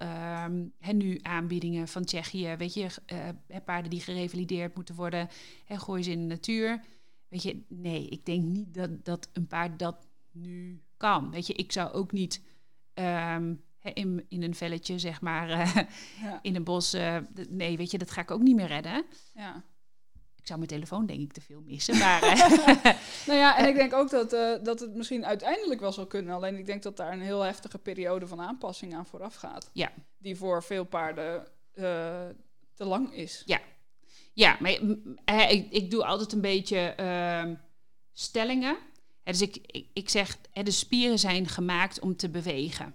hè, nu aanbiedingen van Tsjechië, weet je, eh, paarden die gerevalideerd moeten worden, hè, gooi ze in de natuur. Weet je, nee, ik denk niet dat, dat een paard dat nu kan. Weet je, ik zou ook niet hè, in, in een velletje, zeg maar, [LAUGHS] Ja. in een bos. eh, nee, weet je, dat ga ik ook niet meer redden. ja. Ik zou mijn telefoon denk ik te veel missen. Maar eh, [LAUGHS] Nou ja, en ik denk ook dat, eh, dat het misschien uiteindelijk wel zal kunnen. Alleen ik denk dat daar een heel heftige periode van aanpassing aan vooraf gaat. Ja. Die voor veel paarden eh, te lang is. ja, maar mm, ik, ik doe altijd een beetje ehm, stellingen. Dus ik, ik, ik zeg, de spieren zijn gemaakt om te bewegen.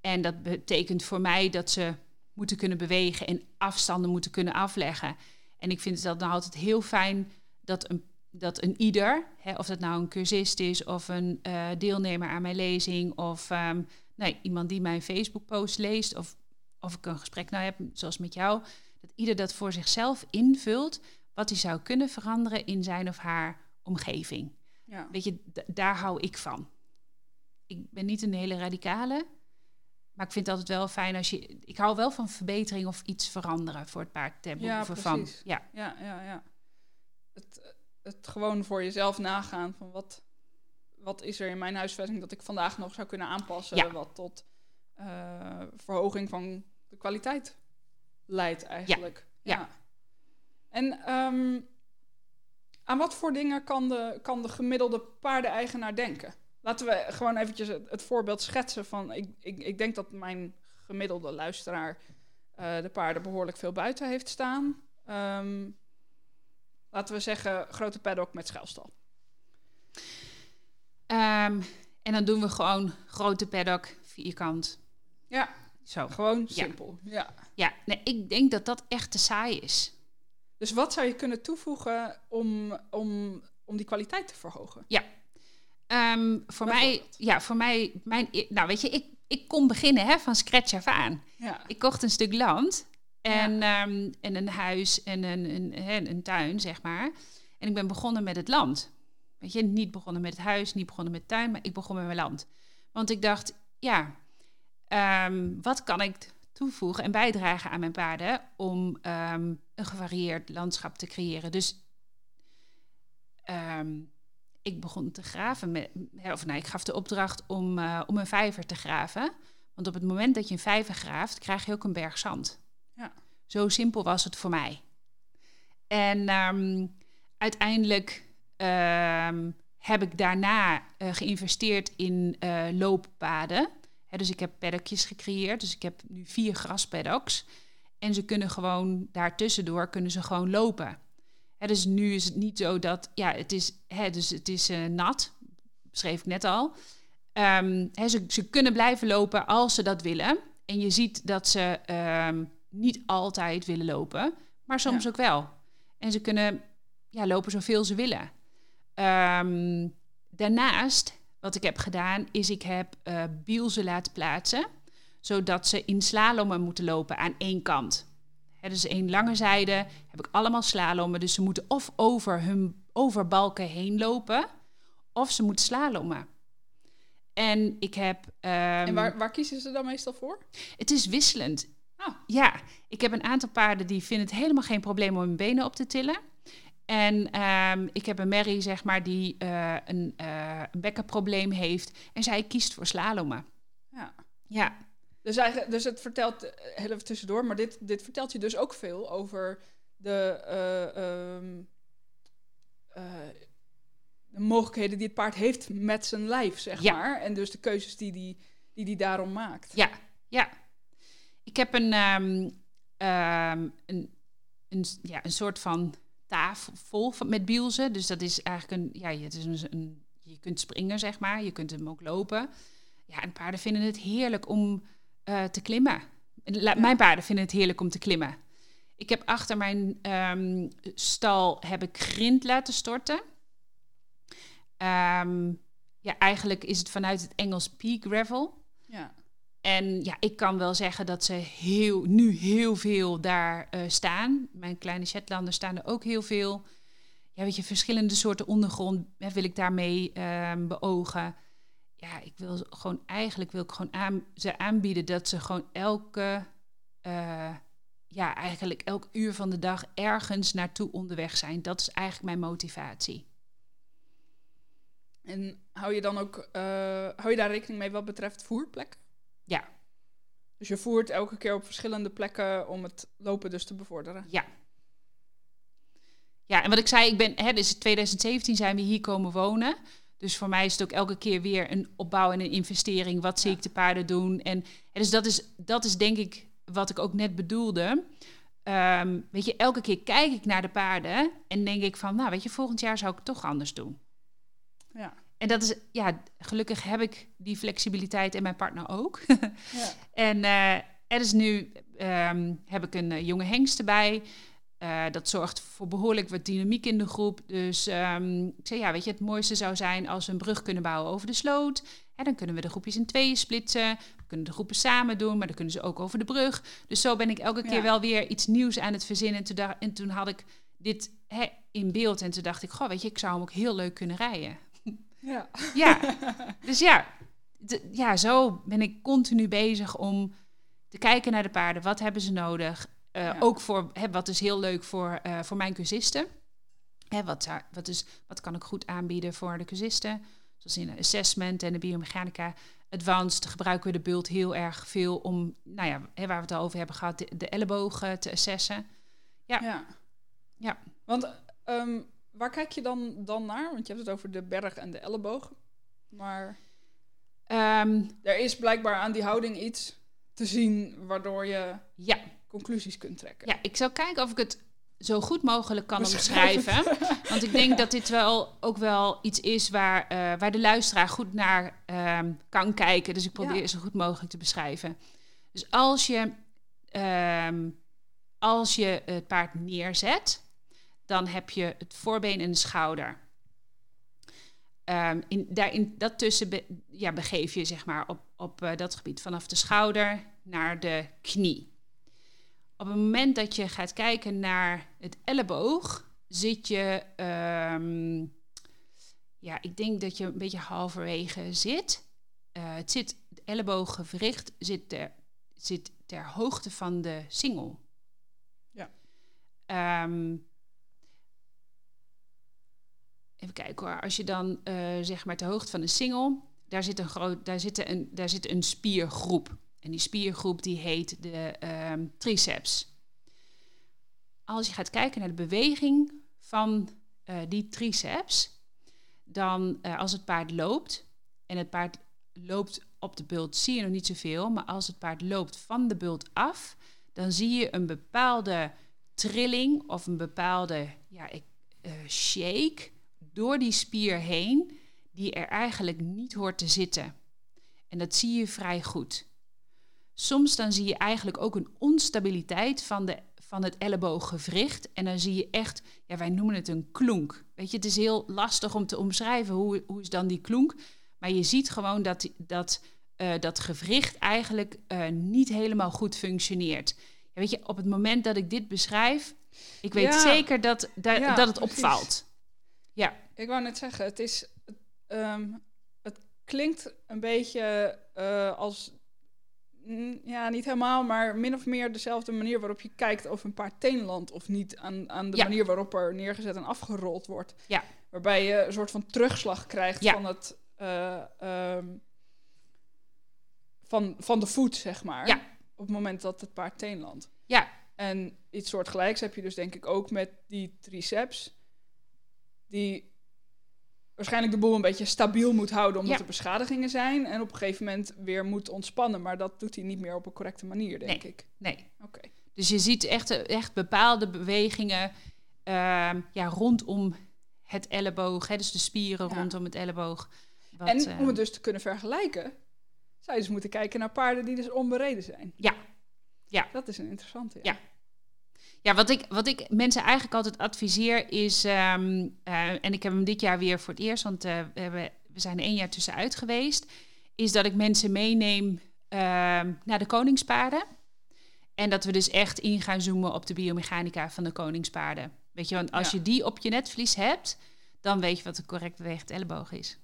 En dat betekent voor mij dat ze moeten kunnen bewegen en afstanden moeten kunnen afleggen. En ik vind het dan altijd heel fijn dat een, dat een ieder, hè, of dat nou een cursist is of een eh, deelnemer aan mijn lezing of ehm, nee, iemand die mijn Facebook-post leest of, of ik een gesprek nou heb, zoals met jou, dat ieder dat voor zichzelf invult wat hij zou kunnen veranderen in zijn of haar omgeving. Ja. Weet je, daar hou ik van. Ik ben niet een hele radicale, maar ik vind het altijd wel fijn als je. Ik hou wel van verbetering of iets veranderen voor het paard ten Ja, van. precies. Ja, Ja, ja, ja. Het, het gewoon voor jezelf nagaan van wat, wat is er in mijn huisvesting dat ik vandaag nog zou kunnen aanpassen. Ja. Wat tot eh, verhoging van de kwaliteit leidt eigenlijk. Ja. En ehm, aan wat voor dingen kan de, kan de gemiddelde paardeneigenaar denken? Laten we gewoon eventjes het, het voorbeeld schetsen van... Ik, ik, ik denk dat mijn gemiddelde luisteraar eh, de paarden behoorlijk veel buiten heeft staan. Ehm, laten we zeggen, grote paddock met schuilstal. Ehm, en dan doen we gewoon grote paddock, vierkant. Ja. Zo. Gewoon Ja. simpel. Ja. Ja, nee, ik denk dat dat echt te saai is. Dus wat zou je kunnen toevoegen om, om, om die kwaliteit te verhogen? Ehm, voor mij, ja, voor mij, mijn, nou weet je, ik, ik kon beginnen hè, van scratch af aan. Ja. Ik kocht een stuk land en, ehm, en een huis en een, een, hè, een tuin, zeg maar. En ik ben begonnen met het land. Weet je, niet begonnen met het huis, niet begonnen met tuin, maar ik begon met mijn land. Want ik dacht, ja, ehm, wat kan ik toevoegen en bijdragen aan mijn paarden om een gevarieerd landschap te creëren? Dus ik begon te graven, met, of nou, ik gaf de opdracht om, eh, om een vijver te graven. Want op het moment dat je een vijver graaft, krijg je ook een berg zand. Ja. Zo simpel was het voor mij. En ehm, uiteindelijk ehm, heb ik daarna eh, geïnvesteerd in eh, looppaden. Dus ik heb paddockjes gecreëerd. Dus ik heb nu vier graspaddocks. En ze kunnen gewoon daartussendoor kunnen ze gewoon lopen. Dus nu is het niet zo dat, ja, het is, hè, dus het is eh, nat, beschreef ik net al. Ehm, hè, ze, ze kunnen blijven lopen als ze dat willen. En je ziet dat ze ehm, niet altijd willen lopen, maar soms Ja. ook wel. En ze kunnen ja, lopen zoveel ze willen. Ehm, daarnaast, wat ik heb gedaan, is ik heb bielzen laten plaatsen, zodat ze in slalommen moeten lopen aan één kant. Hè, dus één lange zijde heb ik allemaal slalommen. Dus ze moeten of over hun over balken heen lopen, of ze moeten slalommen. En ik heb. ehm, En waar, waar kiezen ze dan meestal voor? Het is wisselend. Ah. Ja, ik heb een aantal paarden die vinden het helemaal geen probleem om hun benen op te tillen. En ehm, ik heb een Mary, zeg maar, die eh, een, een bekkenprobleem heeft. En zij kiest voor slalommen. Ja. Ja, Dus, eigenlijk, dus het vertelt, eh, heel even tussendoor, maar dit, dit vertelt je dus ook veel over de, eh, ehm, eh, de mogelijkheden die het paard heeft met zijn lijf, zeg Ja. maar. En dus de keuzes die die, die, die daarom maakt. ja, ja. Ik heb een, ehm, ehm, een, een, ja, een soort van tafel vol van, met bielzen. Dus dat is eigenlijk een, ja, het is een, een je kunt springen, zeg maar. Je kunt hem ook lopen. Ja, en paarden vinden het heerlijk om eh, te klimmen. Mijn paarden vinden het heerlijk om te klimmen. Ik heb achter mijn ehm, stal heb ik grind laten storten. Ehm, ja, eigenlijk is het vanuit het Engels peak gravel. Ja. En ja, ik kan wel zeggen dat ze heel, nu heel veel daar uh, staan. Mijn kleine Shetlanders staan er ook heel veel. Ja, weet je, verschillende soorten ondergrond hè, wil ik daarmee um, beogen. Ja, ik wil gewoon eigenlijk wil ik gewoon aan, ze aanbieden dat ze gewoon elke, uh, ja, eigenlijk elk uur van de dag ergens naartoe onderweg zijn. Dat is eigenlijk mijn motivatie. En hou je dan ook, uh, hou je daar rekening mee wat betreft voerplekken? Ja. Dus je voert elke keer op verschillende plekken om het lopen dus te bevorderen? Ja. Ja, en wat ik zei, ik ben, hè, dus in 2017 zijn we hier komen wonen. Dus voor mij is het ook elke keer weer een opbouw en een investering. Wat zie ik de paarden doen? En, dus dat is, dat is denk ik wat ik ook net bedoelde. Um, weet je, elke keer kijk ik naar de paarden en denk ik van, nou weet je, volgend jaar zou ik het toch anders doen. Ja. En dat is, ja, gelukkig heb ik die flexibiliteit en mijn partner ook. [LAUGHS] ja. En uh, er is nu, um, heb ik een uh, jonge hengst erbij. Uh, dat zorgt voor behoorlijk wat dynamiek in de groep. Dus um, ik zei, ja, weet je, het mooiste zou zijn als we een brug kunnen bouwen over de sloot. En dan kunnen we de groepjes in tweeën splitsen. We kunnen de groepen samen doen, maar dan kunnen ze ook over de brug. Dus zo ben ik elke keer ja. wel weer iets nieuws aan het verzinnen. En toen, en toen had ik dit hè, in beeld en toen dacht ik, goh, weet je, ik zou hem ook heel leuk kunnen rijden. Ja. ja. [LAUGHS] Dus ja, ja, zo ben ik continu bezig om te kijken naar de paarden. Wat hebben ze nodig? Ja. Ook voor, hè, wat is heel leuk voor, uh, voor mijn cursisten. Hè, wat, wat, is, wat kan ik goed aanbieden voor de cursisten? Zoals in de assessment en de biomechanica advanced gebruiken we de bult heel erg veel om, nou ja, hè, waar we het al over hebben gehad, de, de ellebogen te assessen. Ja. Ja. ja. Want um, waar kijk je dan, dan naar? Want je hebt het over de berg en de elleboog. Maar um, er is blijkbaar aan die houding iets te zien waardoor je ja. Conclusies kunt trekken. Ja, ik zou kijken of ik het zo goed mogelijk kan omschrijven. Want ik denk dat dit wel ook wel iets is waar, uh, waar de luisteraar goed naar um, kan kijken. Dus ik probeer ja. zo goed mogelijk te beschrijven. Dus als je, um, als je het paard neerzet, dan heb je het voorbeen en de schouder. Um, in, daarin, dat tussen be, ja, begeef je zeg maar op, op uh, dat gebied vanaf de schouder naar de knie. Op het moment dat je gaat kijken naar het elleboog, zit je, um, ja, ik denk dat je een beetje halverwege zit. Uh, het zit, het ellebooggewricht zit ter, zit ter hoogte van de singel. Ja. Um, even kijken hoor. Als je dan uh, zeg maar ter hoogte van een single, daar zit een, groot, daar zit een, daar zit een spiergroep. En die spiergroep die heet de um, triceps. Als je gaat kijken naar de beweging van uh, die triceps, dan uh, als het paard loopt, en het paard loopt op de bult, zie je nog niet zoveel, maar als het paard loopt van de bult af, dan zie je een bepaalde trilling of een bepaalde ja, uh, shake door die spier heen, die er eigenlijk niet hoort te zitten. En dat zie je vrij goed. Soms dan zie je eigenlijk ook een onstabiliteit van, de, van het ellebooggewricht. En dan zie je echt, ja, wij noemen het een klonk. Weet je, het is heel lastig om te omschrijven hoe, hoe is dan die klonk. Maar je ziet gewoon dat dat, uh, dat gewricht eigenlijk uh, niet helemaal goed functioneert. Ja, weet je, op het moment dat ik dit beschrijf, ik weet ja. zeker dat, da ja, dat het precies. opvalt. Ja. Ik wou net zeggen, het is. Um, het klinkt een beetje uh, als. Ja, niet helemaal, maar min of meer dezelfde manier waarop je kijkt of een paard teenland of niet. Aan, aan de Ja. manier waarop er neergezet en afgerold wordt. Ja. Waarbij je een soort van terugslag krijgt Ja. van het. eh, ehm, van, van de voet, zeg maar. Ja. Op het moment dat het paard teenlandt. Ja. En iets soortgelijks heb je dus denk ik ook met die triceps. Die waarschijnlijk de boel een beetje stabiel moet houden omdat Ja. er beschadigingen zijn. En op een gegeven moment weer moet ontspannen. Maar dat doet hij niet meer op een correcte manier, denk ik. Nee. Oké. Dus je ziet echt, echt bepaalde bewegingen ehm, ja, rondom het elleboog, hè, dus de spieren Ja. rondom het elleboog. Wat, en om het dus te kunnen vergelijken, zou je dus moeten kijken naar paarden die dus onbereden zijn. Ja. Ja. Dat is een interessante. Ja. Ja, wat ik, wat ik mensen eigenlijk altijd adviseer is, ehm, eh, en ik heb hem dit jaar weer voor het eerst, want eh, we, hebben, we zijn er één jaar tussenuit geweest, is dat ik mensen meeneem ehm, naar de koningspaarden. En dat we dus echt in gaan zoomen op de biomechanica van de koningspaarden. Weet je, want als Ja. je die op je netvlies hebt, dan weet je wat de correct bewegend elleboog is.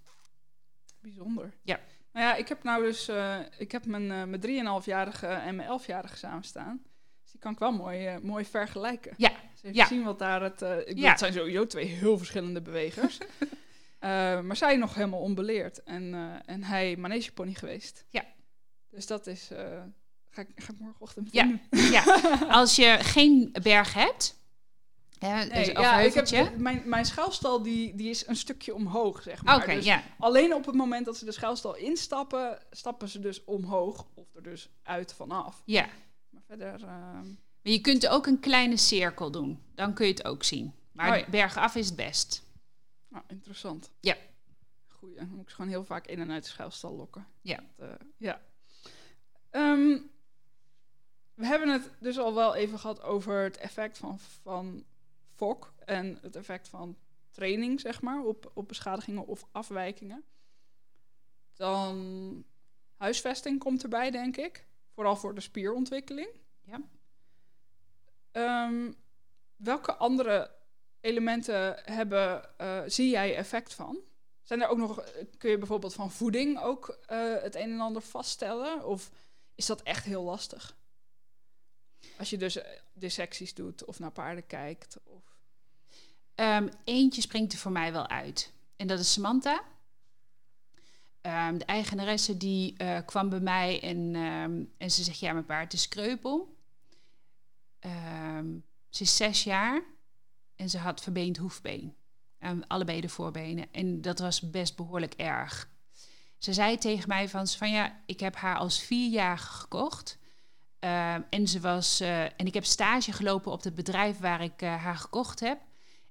Bijzonder. Ja. Nou ja, ik heb nou dus, eh, ik heb mijn, eh mijn 3,5-jarige en mijn 11-jarige samen staan. Die kan ik wel mooi, eh, mooi vergelijken. Ja. Dus even Ja. zien wat daar het, eh, ik bedoel, het zijn sowieso twee heel verschillende bewegers. [LAUGHS] Eh, maar zij nog helemaal onbeleerd. En, en hij manegepony geweest. Ja. Dus dat is, ga, ik, ga ik morgenochtend Ja. [LAUGHS] als je geen berg hebt, Nee, dus- ja, ik heb, mijn, mijn schuilstal die, die is een stukje omhoog, zeg maar. Dus. Alleen op het moment dat ze de schuilstal instappen, stappen ze dus omhoog of er dus uit vanaf. ja. Verder, ehm, Maar je kunt ook een kleine cirkel doen. Dan kun je het ook zien. Maar Oh ja. bergaf is het best. nou, interessant. Ja. Goeie, dan moet ik ze gewoon heel vaak in en uit de schuilstal lokken. Ja. Dat, eh, ja. Ehm, we hebben het dus al wel even gehad over het effect van, van FOK en het effect van training, zeg maar, op, op beschadigingen of afwijkingen. Dan huisvesting komt erbij, denk ik. Vooral voor de spierontwikkeling. Ja. Ehm, welke andere elementen hebben, eh, zie jij effect van? Zijn er ook nog, eh, kun je bijvoorbeeld van voeding ook eh, het een en ander vaststellen? Of is dat echt heel lastig? Als je dus dissecties doet of naar paarden kijkt. Of... Ehm, eentje springt er voor mij wel uit. En dat is Samantha. Ehm, de eigenaresse die eh, kwam bij mij en, ehm, en ze zegt, ja, mijn paard is kreupel. Ehm, ze is zes jaar en ze had verbeend hoefbeen. Aan allebei de voorbenen. En dat was best behoorlijk erg. Ze zei tegen mij van, van ja, ik heb haar als vierjarige gekocht. En ze was, eh, en ik heb stage gelopen op het bedrijf waar ik eh, haar gekocht heb.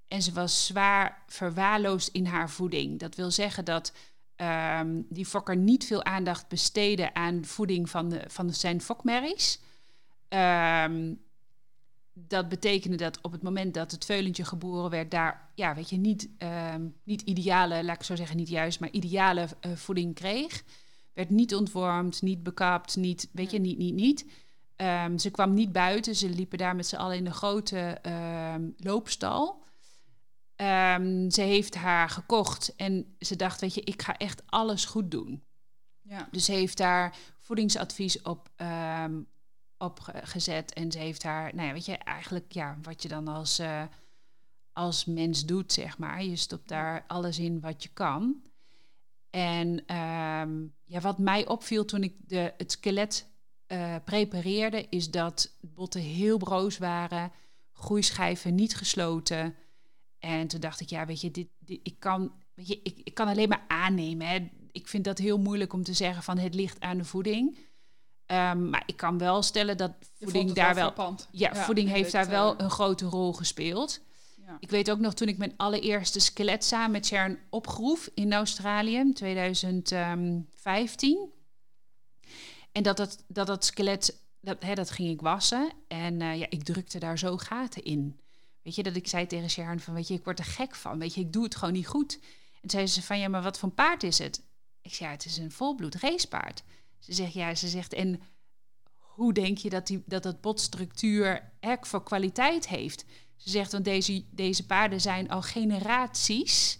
En ze was zwaar verwaarloosd in haar voeding. Dat wil zeggen dat ehm, die fokker niet veel aandacht besteedde aan voeding van, de, van zijn fokmerries. Ehm, dat betekende dat op het moment dat het veulentje geboren werd, daar, ja, weet je, niet, ehm, niet ideale, laat ik zo zeggen, niet juist, maar ideale eh, voeding kreeg. Werd niet ontwormd, niet bekapt, niet, weet je, niet, niet, niet. Ze kwam niet buiten, ze liepen daar met z'n allen in de grote loopstal. Ehm, ze heeft haar gekocht en ze dacht, weet je, ik ga echt alles goed doen. Ja. Dus ze heeft daar voedingsadvies op, ehm, op ge- gezet. En ze heeft haar, nou ja, weet je, eigenlijk ja, wat je dan als, eh, als mens doet, zeg maar. Je stopt daar alles in wat je kan. En ehm, ja, wat mij opviel toen ik de, het skelet eh, prepareerde, is dat botten heel broos waren, groeischijven niet gesloten. En toen dacht ik, ja, weet je, dit, dit, ik, kan, weet je ik, ik kan alleen maar aannemen. Hè. Ik vind dat heel moeilijk om te zeggen van het ligt aan de voeding. Ehm, maar ik kan wel stellen dat voeding daar wel. frappant. Ja, voeding in heeft daar wel eh, een grote rol gespeeld. ja. Ik weet ook nog toen ik mijn allereerste skelet samen met Sharon opgroef in Australië in 2015. En dat dat, dat, dat skelet, dat, hè, dat ging ik wassen. En eh, ja, ik drukte daar zo gaten in. Weet je, dat ik zei tegen Sharon van, weet je, ik word er gek van. Weet je, ik doe het gewoon niet goed. En zei ze van, ja, maar wat voor paard is het? Ik zei, ja, het is een volbloed racepaard. Ze zegt, ja, ze zegt, en hoe denk je dat die, dat, dat botstructuur echt voor kwaliteit heeft? Ze zegt, want deze, deze paarden zijn al generaties,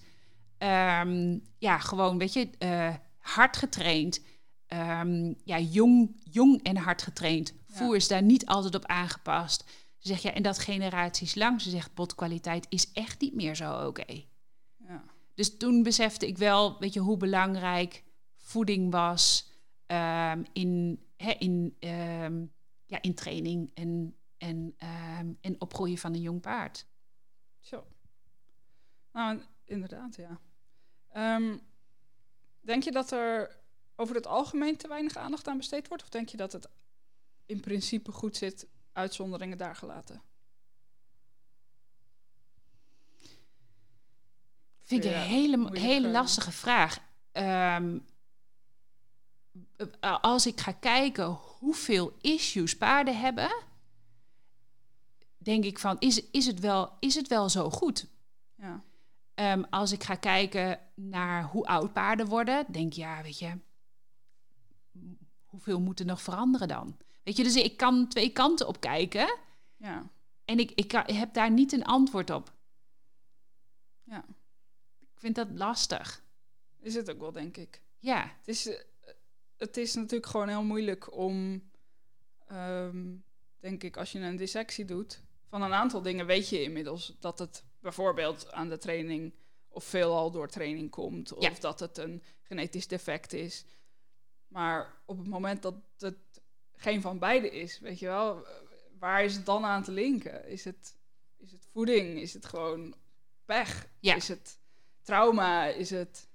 ehm, ja, gewoon, weet je, eh, hard getraind. Ehm, ja, jong, jong en hard getraind. Ja. Voer is daar niet altijd op aangepast. Ze zegt, ja, en dat generaties lang. Ze zegt, botkwaliteit is echt niet meer zo oké. Ja. Dus toen besefte ik wel, weet je, hoe belangrijk voeding was ehm, in, hè, in, ehm, ja, in training en, en, ehm, en opgroeien van een jong paard. Zo. Nou, inderdaad, ja. Denk je dat er over het algemeen te weinig aandacht aan besteed wordt? Of denk je dat het in principe goed zit, uitzonderingen daar gelaten? Vind ik Ja, een hele, hele eh. lastige vraag. Ehm, eh, als ik ga kijken hoeveel issues paarden hebben, denk ik van, is, is, het, wel, is het wel zo goed? Ja. Ehm, als ik ga kijken naar hoe oud paarden worden, denk ik, ja, weet je, hoeveel moet er nog veranderen dan? Weet je, dus ik kan twee kanten op kijken Ja. en ik, ik heb daar niet een antwoord op. Ja. Ik vind dat lastig. Is het ook wel, denk ik. Ja, Het is, eh, het is natuurlijk gewoon heel moeilijk om, ehm, denk ik, als je een dissectie doet, van een aantal dingen weet je inmiddels dat het bijvoorbeeld aan de training of veelal door training komt, of Ja. dat het een genetisch defect is. Maar op het moment dat het geen van beide is, weet je wel, waar is het dan aan te linken? Is het, is het voeding? Is het gewoon pech? Ja. Is het trauma? Is het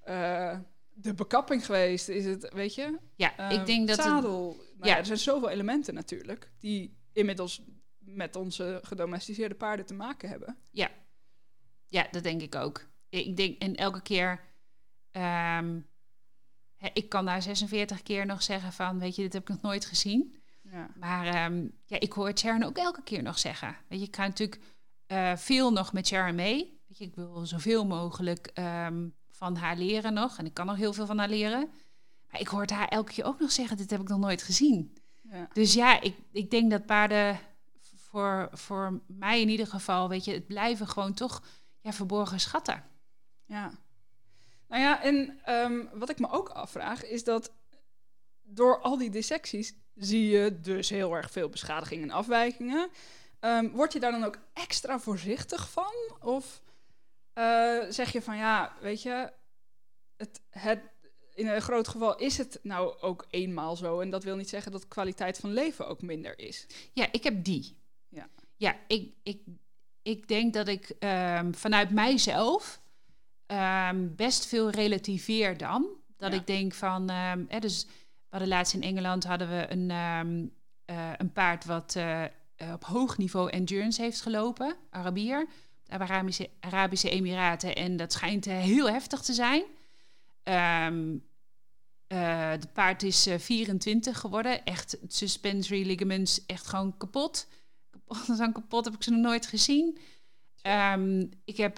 eh, de bekapping geweest? Is het, weet je? ja Ehm, ik denk dat het. Nou ja. ja. er zijn zoveel elementen natuurlijk die inmiddels met onze gedomesticeerde paarden te maken hebben. Ja, dat denk ik ook. Ik denk, en elke keer, ehm, ik kan daar 46 keer nog zeggen van, weet je, dit heb ik nog nooit gezien. Ja. Maar ehm, ja, ik hoor Sharon ook elke keer nog zeggen. Weet je, ik ga natuurlijk eh, veel nog met Sharon mee. Weet je, ik wil zoveel mogelijk ehm, van haar leren nog. En ik kan nog heel veel van haar leren. Maar ik hoor haar elke keer ook nog zeggen, dit heb ik nog nooit gezien. Ja. Dus ja, ik, ik denk dat paarden voor, voor mij in ieder geval, weet je, het blijven gewoon toch ja, verborgen schatten. Ja. Nou ja, en ehm, wat ik me ook afvraag is dat door al die dissecties zie je dus heel erg veel beschadigingen en afwijkingen. Ehm, word je daar dan ook extra voorzichtig van? Of eh, zeg je van ja, weet je, het, het, in een groot geval is het nou ook eenmaal zo. En dat wil niet zeggen dat kwaliteit van leven ook minder is. Ja, ik heb die. Ja. Ja, ik, ik, ik denk dat ik ehm, vanuit mijzelf ehm, best veel relativeer dan. Dat Ja. ik denk van, ehm, hè, dus we hadden laatst in Engeland hadden we een, ehm, eh, een paard wat eh, op hoog niveau endurance heeft gelopen, Arabier, de Arabische, Arabische Emiraten. En dat schijnt eh, heel heftig te zijn. Het paard is eh, 24 geworden. Echt suspensory ligaments echt gewoon kapot. Kapot, [LAUGHS] zo kapot heb ik ze nog nooit gezien. Ik heb,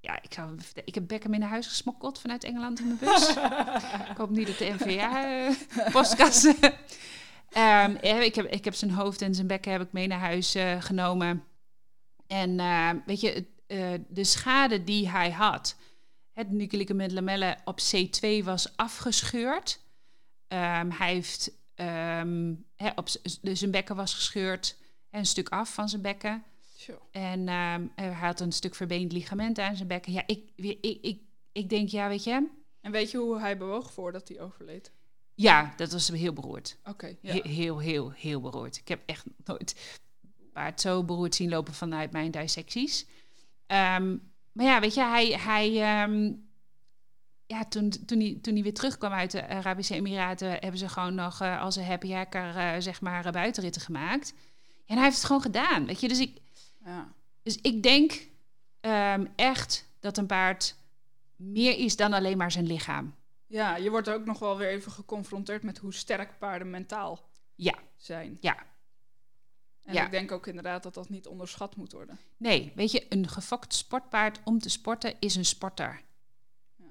ja, ik, zou, ik heb Beckham in huis gesmokkeld vanuit Engeland in mijn bus. ik hoop niet dat de NVA eh postkast. Ehm, eh, ik, heb, ik heb zijn hoofd en zijn bekken heb ik mee naar huis eh, genomen. En weet je, de schade die hij had, het nucleus lamellen op C2 was afgescheurd. Ehm, hij heeft ehm, op dus zijn bekken was gescheurd, hè, een stuk af van zijn bekken. Zo. En ehm, hij had een stuk verbeend ligament aan zijn bekken. Ja, ik, ik, ik, ik denk, ja, weet je, En weet je hoe hij bewoog voordat hij overleed? ja, dat was heel beroerd. Oké, ja. He- Heel, heel, heel beroerd. Ik heb echt nooit paard zo beroerd zien lopen vanuit mijn dissecties. Ehm, maar ja, weet je, hij, hij, ehm, ja, toen, toen, hij, toen hij weer terugkwam uit de Arabische Emiraten, hebben ze gewoon nog eh, als een happy hacker, eh, zeg maar, eh, buitenritten gemaakt. En hij heeft het gewoon gedaan, weet je. Dus ik, ja. dus ik denk ehm, echt dat een paard meer is dan alleen maar zijn lichaam. Ja, je wordt ook nog wel weer even geconfronteerd met hoe sterk paarden mentaal Ja. zijn. Ja. En Ja. ik denk ook inderdaad dat dat niet onderschat moet worden. Nee, weet je, een gefokt sportpaard om te sporten is een sporter. Ja.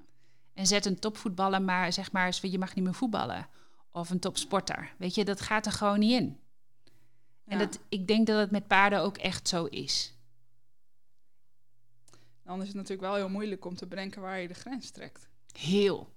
En zet een topvoetballer maar, zeg maar, je mag niet meer voetballen. Of een topsporter. Weet je, dat gaat er gewoon niet in. En dat, ik denk dat het met paarden ook echt zo is. Dan is het natuurlijk wel heel moeilijk om te bedenken waar je de grens trekt. Heel.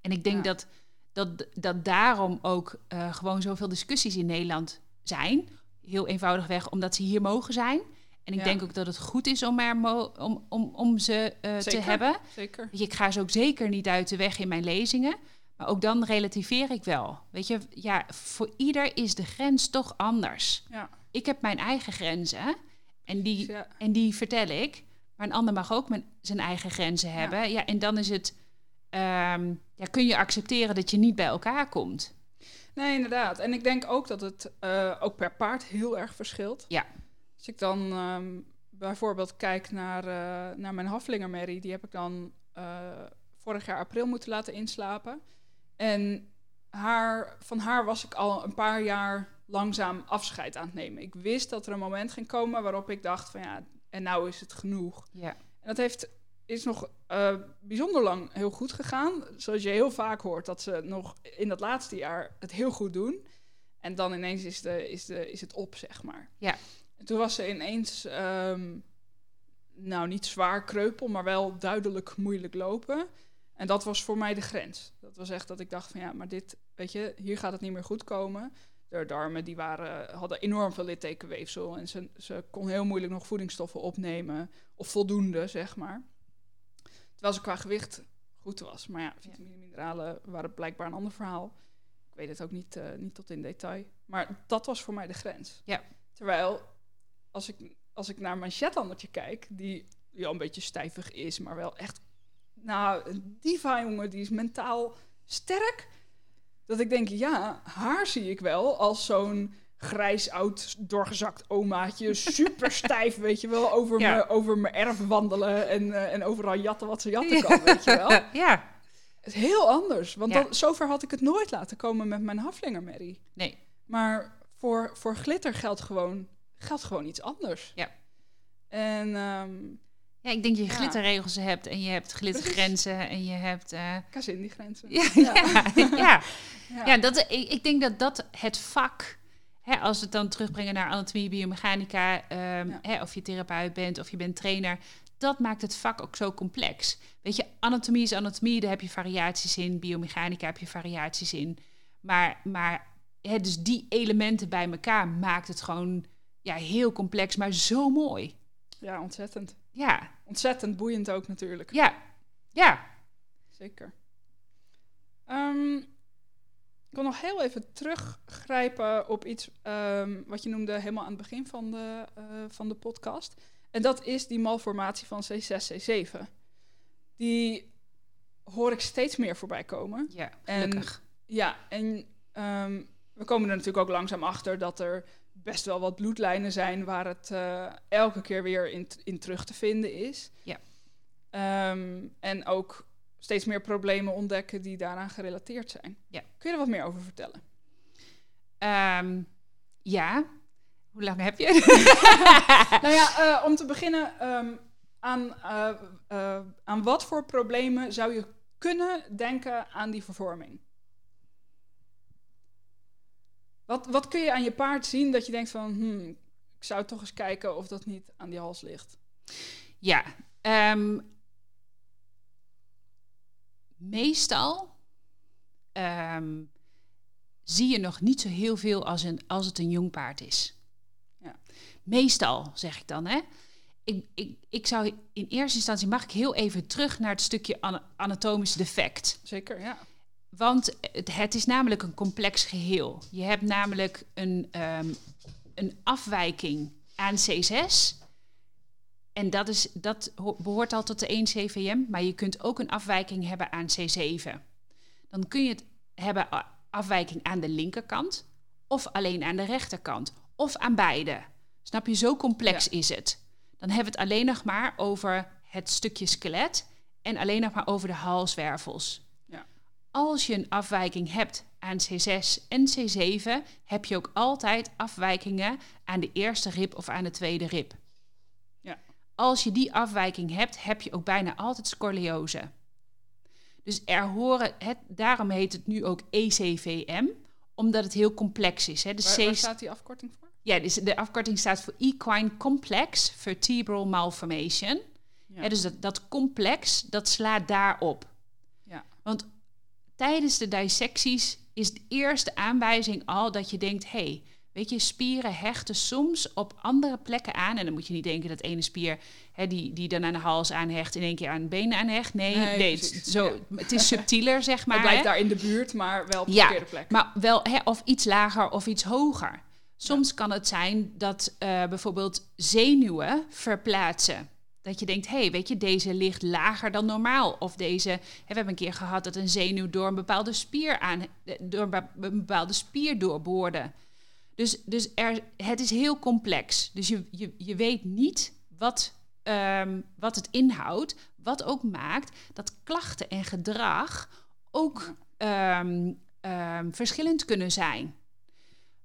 En ik denk dat, dat, dat daarom ook eh, gewoon zoveel discussies in Nederland zijn. Heel eenvoudigweg omdat ze hier mogen zijn. En ik Ja. denk ook dat het goed is om, mo- om, om, om ze eh, te hebben. Zeker. Ik ga ze ook zeker niet uit de weg in mijn lezingen. Maar ook dan relativeer ik wel. Weet je, ja, voor ieder is de grens toch anders. Ja. Ik heb mijn eigen grenzen en die, Dus ja, en die vertel ik. Maar een ander mag ook mijn, zijn eigen grenzen hebben. Ja, en dan is het, ehm, ja, kun je accepteren dat je niet bij elkaar komt. Nee, inderdaad. En ik denk ook dat het eh, ook per paard heel erg verschilt. Ja. Als ik dan ehm, bijvoorbeeld kijk naar, uh, naar mijn haflingermerrie, die heb ik dan uh, vorig jaar april moeten laten inslapen. En haar, van haar was ik al een paar jaar langzaam afscheid aan het nemen. Ik wist dat er een moment ging komen waarop ik dacht van ja, en nou is het genoeg. Ja. En dat heeft, is nog uh, bijzonder lang heel goed gegaan. Zoals je heel vaak hoort, dat ze nog in dat laatste jaar het heel goed doen. En dan ineens is, de, is, de, is het op, zeg maar. Ja. En toen was ze ineens, um, nou niet zwaar kreupel, maar wel duidelijk moeilijk lopen. En dat was voor mij de grens. Dat was echt dat ik dacht van ja, maar dit, weet je, hier gaat het niet meer goed komen. De darmen die waren, hadden enorm veel littekenweefsel en ze, ze kon heel moeilijk nog voedingsstoffen opnemen. Of voldoende, zeg maar. Terwijl ze qua gewicht goed was. Maar ja, vitamine en mineralen waren blijkbaar een ander verhaal. Ik weet het ook niet, uh, niet tot in detail. Maar dat was voor mij de grens. Ja. Terwijl, als ik, als ik naar mijn Shetlandertje kijk, die ja, een beetje stijvig is, maar wel echt... Nou, een diva, jongen, die is mentaal sterk. Dat ik denk, ja, haar zie ik wel als zo'n grijs, oud, doorgezakt omaatje. [LAUGHS] Super stijf, weet je wel. Over Ja. mijn over mijn erf wandelen en, eh, en overal jatten wat ze jatten kan, weet je wel. [LAUGHS] ja. Het is heel anders. Want Ja. dat, zover had ik het nooit laten komen met mijn haflingermerrie. Nee. Maar voor, voor glitter geldt gewoon, geldt gewoon iets anders. Ja. En ehm Ja, ik denk dat je Ja. glitterregels hebt en je hebt glittergrenzen en je hebt... Kazin die grenzen. [LAUGHS] ja, ja. ja. Dat, ik, ik denk dat dat het vak, hè, als we het dan terugbrengen naar anatomie, biomechanica, ehm, hè, of je therapeut bent of je bent trainer, dat maakt het vak ook zo complex. Weet je, anatomie is anatomie, daar heb je variaties in, biomechanica heb je variaties in. Maar, maar hè, dus die elementen bij elkaar maakt het gewoon ja, heel complex, maar zo mooi. Ja, ontzettend. Ja, Ontzettend boeiend ook natuurlijk. ja, ja. Zeker. Ehm, ik wil nog heel even teruggrijpen op iets ehm, wat je noemde helemaal aan het begin van de, eh, van de podcast. En dat is die malformatie van C6, C7. Die hoor ik steeds meer voorbij komen. Ja, En- gelukkig. Ja, en ehm, we komen er natuurlijk ook langzaam achter dat er best wel wat bloedlijnen zijn waar het eh, elke keer weer in, in terug te vinden is. Ja. Ehm, en ook steeds meer problemen ontdekken die daaraan gerelateerd zijn. Ja. Kun je er wat meer over vertellen? Ehm, ja. Hoe lang heb je? [LAUGHS] [LAUGHS] nou ja, eh, om te beginnen, ehm, aan, eh, aan wat voor problemen zou je kunnen denken aan die vervorming? Wat, wat kun je aan je paard zien dat je denkt van, hmm, ik zou toch eens kijken of dat niet aan die hals ligt? Ja, ehm, meestal ehm, zie je nog niet zo heel veel als, een, als het een jong paard is. Ja. Meestal, zeg ik dan, hè. Ik, ik, ik zou in eerste instantie, mag ik heel even terug naar het stukje ana- anatomisch defect. Zeker, ja. Want het, het is namelijk een complex geheel. Je hebt namelijk een, ehm, een afwijking aan C6. En dat, is, dat ho- behoort al tot de 1 CVM. Maar je kunt ook een afwijking hebben aan C7. Dan kun je het hebben afwijking aan de linkerkant. Of alleen aan de rechterkant. Of aan beide. Snap je, zo complex is het. Dan hebben we het alleen nog maar over het stukje skelet. En alleen nog maar over de halswervels als je een afwijking hebt aan C6 en C7, heb je ook altijd afwijkingen aan de eerste rib of aan de tweede rib. Ja. Als je die afwijking hebt, heb je ook bijna altijd scoliose. Dus er horen, het, daarom heet het nu ook ECVM, omdat het heel complex is. Hè. De Waar, waar staat die afkorting voor? ja, dus de afkorting staat voor Equine Complex Vertebral Malformation. Ja. Hè, dus dat, dat complex, dat slaat daarop. Ja. Want tijdens de dissecties is de eerste aanwijzing al dat je denkt... hé, hey, weet je, spieren hechten soms op andere plekken aan. En dan moet je niet denken dat ene spier hè, die, die dan aan de hals aanhecht... in één keer aan het been aanhecht. Nee, Nee, nee, het, zo, het is subtieler, zeg [LAUGHS] maar. het blijkt hè. daar in de buurt, maar wel op de Ja, verkeerde plek. Maar wel, hè, of iets lager of iets hoger. Soms kan het zijn dat eh, bijvoorbeeld zenuwen verplaatsen. Dat je denkt, hé, hey, weet je, deze ligt lager dan normaal. Of deze, hè, we hebben een keer gehad dat een zenuw door een bepaalde spier aan, eh, door een be- een bepaalde spier doorboorde. Dus, dus er, het is heel complex. Dus je, je, je weet niet wat, ehm, wat het inhoudt. Wat ook maakt dat klachten en gedrag ook ehm, ehm, verschillend kunnen zijn.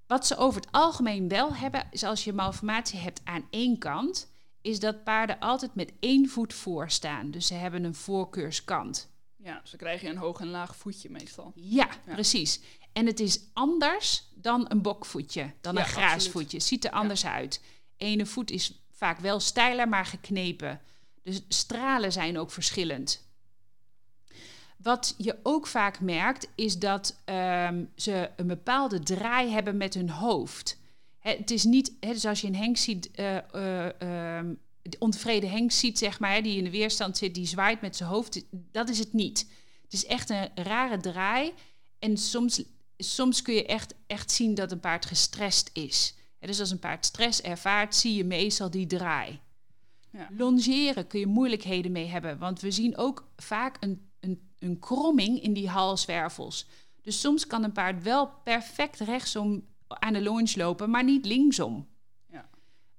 Wat ze over het algemeen wel hebben, is als je malformatie hebt aan één kant, is dat paarden altijd met één voet voor staan. Dus ze hebben een voorkeurskant. Ja, ze krijgen een hoog en laag voetje meestal. Ja, precies. En het is anders dan een bokvoetje, dan Ja, een graasvoetje. Ziet er anders uit. Ene voet is vaak wel steiler, maar geknepen. Dus stralen zijn ook verschillend. Wat je ook vaak merkt, is dat ehm, ze een bepaalde draai hebben met hun hoofd. Het is niet, hè, dus als je een hengst ziet, de ontevreden hengst ziet, zeg maar, hè, die in de weerstand zit, die zwaait met zijn hoofd, dat is het niet. Het is echt een rare draai. En soms, soms kun je echt, echt zien dat een paard gestrest is. Hè, dus als een paard stress ervaart, zie je meestal die draai. Ja. Longeren kun je moeilijkheden mee hebben, want we zien ook vaak een, een, een kromming in die halswervels. Dus soms kan een paard wel perfect rechtsom aan de longe lopen, maar niet linksom. Ja.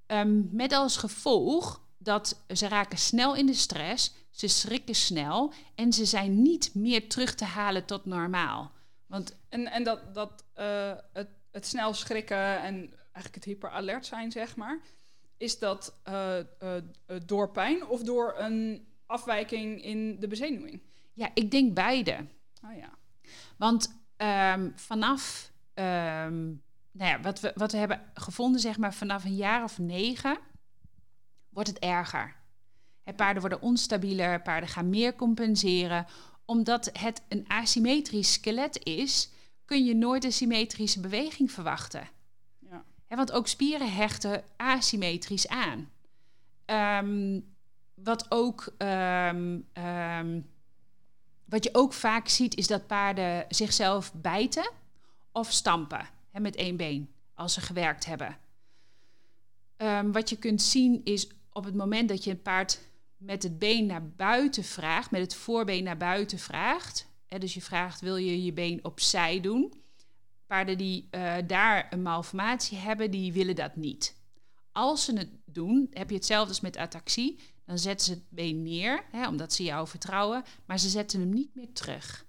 Ehm, met als gevolg dat ze raken snel in de stress, ze schrikken snel en ze zijn niet meer terug te halen tot normaal. Want En, en dat, dat eh, het, het snel schrikken en eigenlijk het hyperalert zijn, zeg maar, is dat eh, eh, door pijn of door een afwijking in de bezenuwing? ja, ik denk beide. Ah ja. Want ehm, vanaf, ehm, nou ja, wat we, wat we hebben gevonden, zeg maar vanaf een jaar of negen, wordt het erger. Hè, paarden wordenonstabieler, paarden gaan meer compenseren. Omdat het een asymmetrisch skelet is, kun je nooit een symmetrische beweging verwachten. ja. Hè, want ook spieren hechten asymmetrisch aan. Ehm, wat, ook, ehm, ehm, wat je ook vaak ziet, is dat paarden zichzelf bijten of stampen hè, met één been als ze gewerkt hebben. Ehm, wat je kunt zien is op het moment dat je een paard met het been naar buiten vraagt, met het voorbeen naar buiten vraagt. Hè, dus je vraagt, wil je je been opzij doen? Paarden die eh, daar een malformatie hebben, die willen dat niet. Als ze het doen, heb je hetzelfde als met ataxie. Dan zetten ze het been neer, hè, omdat ze jou vertrouwen, maar ze zetten hem niet meer terug.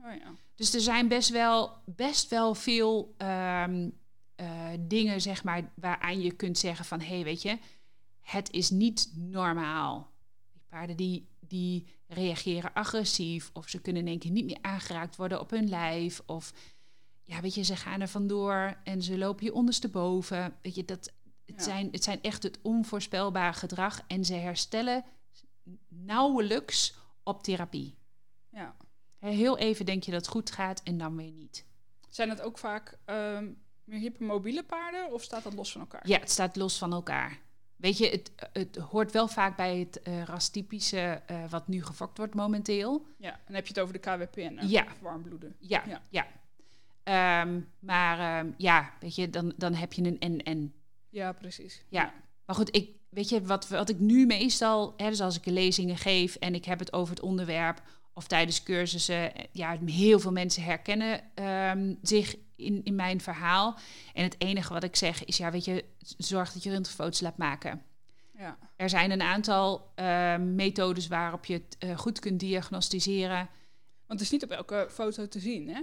Oh ja. Dus er zijn best wel, best wel veel ehm, eh, dingen, zeg maar, waaraan je kunt zeggen van... hé, hey, weet je, het is niet normaal. Die paarden die, die reageren agressief... of ze kunnen in één keer niet meer aangeraakt worden op hun lijf... of ja, weet je, ze gaan er vandoor en ze lopen je ondersteboven. Weet je, dat, het, Ja. zijn, het zijn echt het onvoorspelbare gedrag... en ze herstellen nauwelijks op therapie. ja. Heel even denk je dat het goed gaat en dan weer niet. Zijn het ook vaak ehm, meer hypermobiele paarden of staat dat los van elkaar? Ja, het staat los van elkaar. Weet je, het, het hoort wel vaak bij het eh rastypische eh, wat nu gefokt wordt momenteel. Ja, en dan heb je het over de KWPN, hè? Ja. Warmbloeden. Ja, Ja. ja. Ehm, maar ehm, ja, weet je, dan, dan heb je een en-en. Ja, precies. Ja. Maar goed, ik, weet je, wat, wat ik nu meestal, hè, dus als ik lezingen geef en ik heb het over het onderwerp of tijdens cursussen, eh, ja, heel veel mensen herkennen ehm, zich in, in mijn verhaal. En het enige wat ik zeg is, ja, weet je, zorg dat je röntgenfoto's laat maken. Ja. Er zijn een aantal ehm, methodes waarop je het eh, goed kunt diagnosticeren. Want het is niet op elke foto te zien, hè?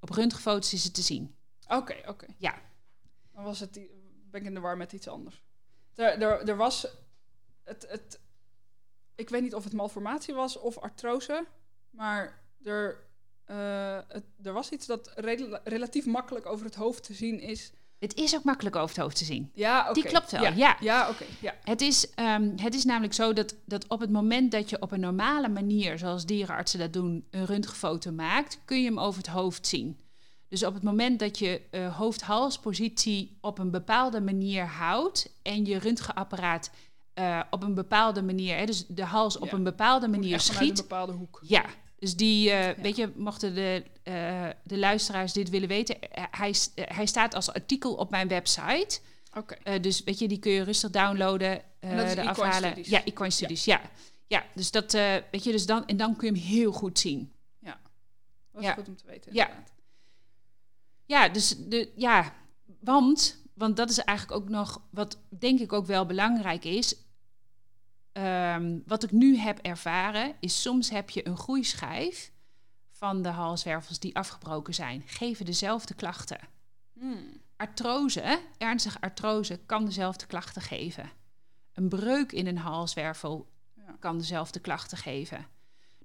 Op röntgenfoto's is het te zien. Oké, oké. Ja. Dan was het, ben ik in de war met iets anders. Er, er, er was het, het, ik weet niet of het malformatie was of artrose, maar er, eh, het, er was iets dat rela- relatief makkelijk over het hoofd te zien is. Het is ook makkelijk over het hoofd te zien. Ja, oké. Die klopt wel, Ja, ja. ja oké. ja. Het is, ehm, het is namelijk zo dat, dat op het moment dat je op een normale manier, zoals dierenartsen dat doen, een röntgenfoto maakt, kun je hem over het hoofd zien. Dus op het moment dat je eh hoofd-halspositie op een bepaalde manier houdt en je röntgenapparaat eh, op een bepaalde manier, hè, dus de hals op Ja. een bepaalde manier schiet, een bepaalde hoek. ja, dus die, eh, weet je, mochten de, eh, de luisteraars dit willen weten, hij, hij staat als artikel op mijn website. Oké. Dus weet je, die kun je rustig downloaden. En dat is de afhalen. Studies? Ja, Studies, ja. ja. dus dat, weet je, dus dan, en dan kun je hem heel goed zien. Dat is Ja. goed om te weten. Ja. Ja, dus de, ja, want want dat is eigenlijk ook nog wat denk ik ook wel belangrijk is. Ehm, wat ik nu heb ervaren, is soms heb je een groeischijf van de halswervels die afgebroken zijn, geven dezelfde klachten. Hmm. Artrose, ernstige artrose, kan dezelfde klachten geven. Een breuk in een halswervel Ja. kan dezelfde klachten geven.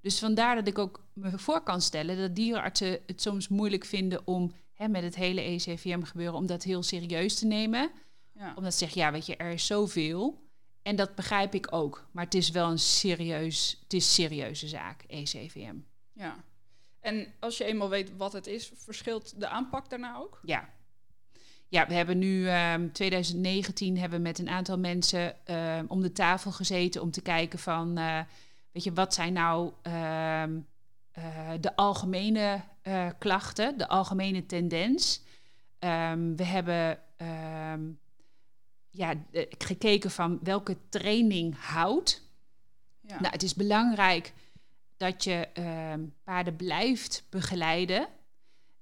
Dus vandaar dat ik ook me voor kan stellen dat dierenartsen het soms moeilijk vinden om hè, met het hele ECVM gebeuren, om dat heel serieus te nemen. Ja. Omdat ze zeggen, ja, weet je, er is zoveel. En dat begrijp ik ook. Maar het is wel een serieus, het is serieuze zaak, ECVM. ja. En als je eenmaal weet wat het is, verschilt de aanpak daarna ook? Ja. Ja, we hebben nu ehm 2019 hebben we met een aantal mensen ehm, om de tafel gezeten om te kijken van, eh, weet je, wat zijn nou ehm, eh, de algemene eh, klachten, de algemene tendens. We hebben ja, de- gekeken van welke training houdt. Ja. Nou, het is belangrijk dat je ehm, paarden blijft begeleiden.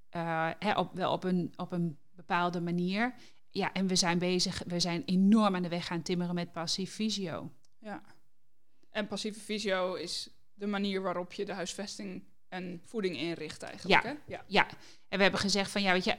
Eh, hè, op, wel op een, op een bepaalde manier. Ja, en we zijn bezig, we zijn enorm aan de weg gaan timmeren met passief fysio. ja. En passieve fysio is de manier waarop je de huisvesting en voeding inricht eigenlijk, Ja. hè? Ja. Ja, en we hebben gezegd van ja, weet je,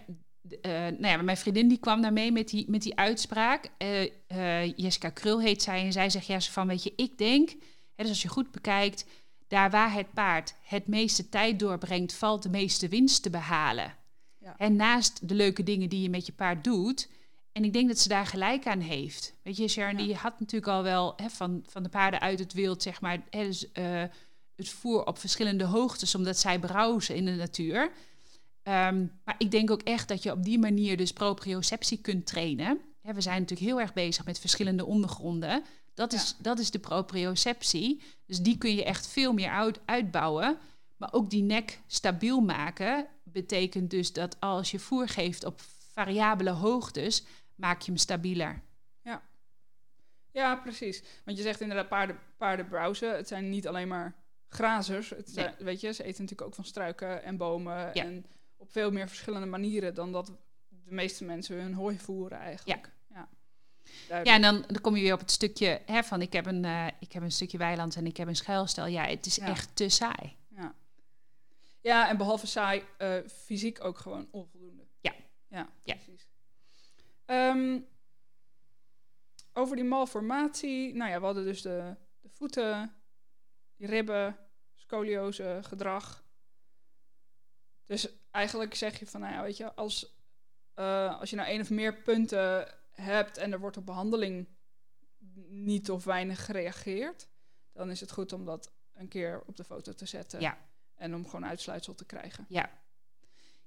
eh, nou ja, mijn vriendin die kwam daarmee met die, met die uitspraak. Eh, eh, Jessica Krul heet zij en zij zegt ja, ze van weet je, ik denk, hè, dus als je goed bekijkt, daar waar het paard het meeste tijd doorbrengt, valt de meeste winst te behalen. Ja. En naast de leuke dingen die je met je paard doet. En ik denk dat ze daar gelijk aan heeft. Weet je, Sharon, Ja. die had natuurlijk al wel hè, van, van de paarden uit het wild, zeg maar, hè, dus, het voer op verschillende hoogtes, omdat zij browsen in de natuur. Ehm, maar ik denk ook echt dat je op die manier dus proprioceptie kunt trainen. We zijn natuurlijk heel erg bezig met verschillende ondergronden. Dat is, dat is de proprioceptie. Dus die kun je echt veel meer uit, uitbouwen. Maar ook die nek stabiel maken betekent dus dat als je voer geeft op variabele hoogtes, maak je hem stabieler. Ja, precies. Want je zegt inderdaad paarden, paarden browsen. Het zijn niet alleen maar grazers. Het zijn, Weet je, ze eten natuurlijk ook van struiken en bomen. Ja. En op veel meer verschillende manieren dan dat de meeste mensen hun hooi voeren eigenlijk. Ja. Ja, Duidelijk. en dan, dan kom je weer op het stukje hè, van ik heb, een, eh, ik heb een stukje weiland en ik heb een schuilstel. Ja, het is Ja. echt te saai. Ja. ja, en behalve saai, eh, fysiek ook gewoon onvoldoende. Ja. Ja, Ja. precies. Ehm, over die malformatie. Nou ja, we hadden dus de, de voeten, die ribben, scoliose, gedrag. Dus eigenlijk zeg je van, nou ja, weet je, als, eh, als je nou één of meer punten hebt en er wordt op behandeling niet of weinig gereageerd, dan is het goed om dat een keer op de foto te zetten. Ja. En om gewoon uitsluitsel te krijgen. Ja.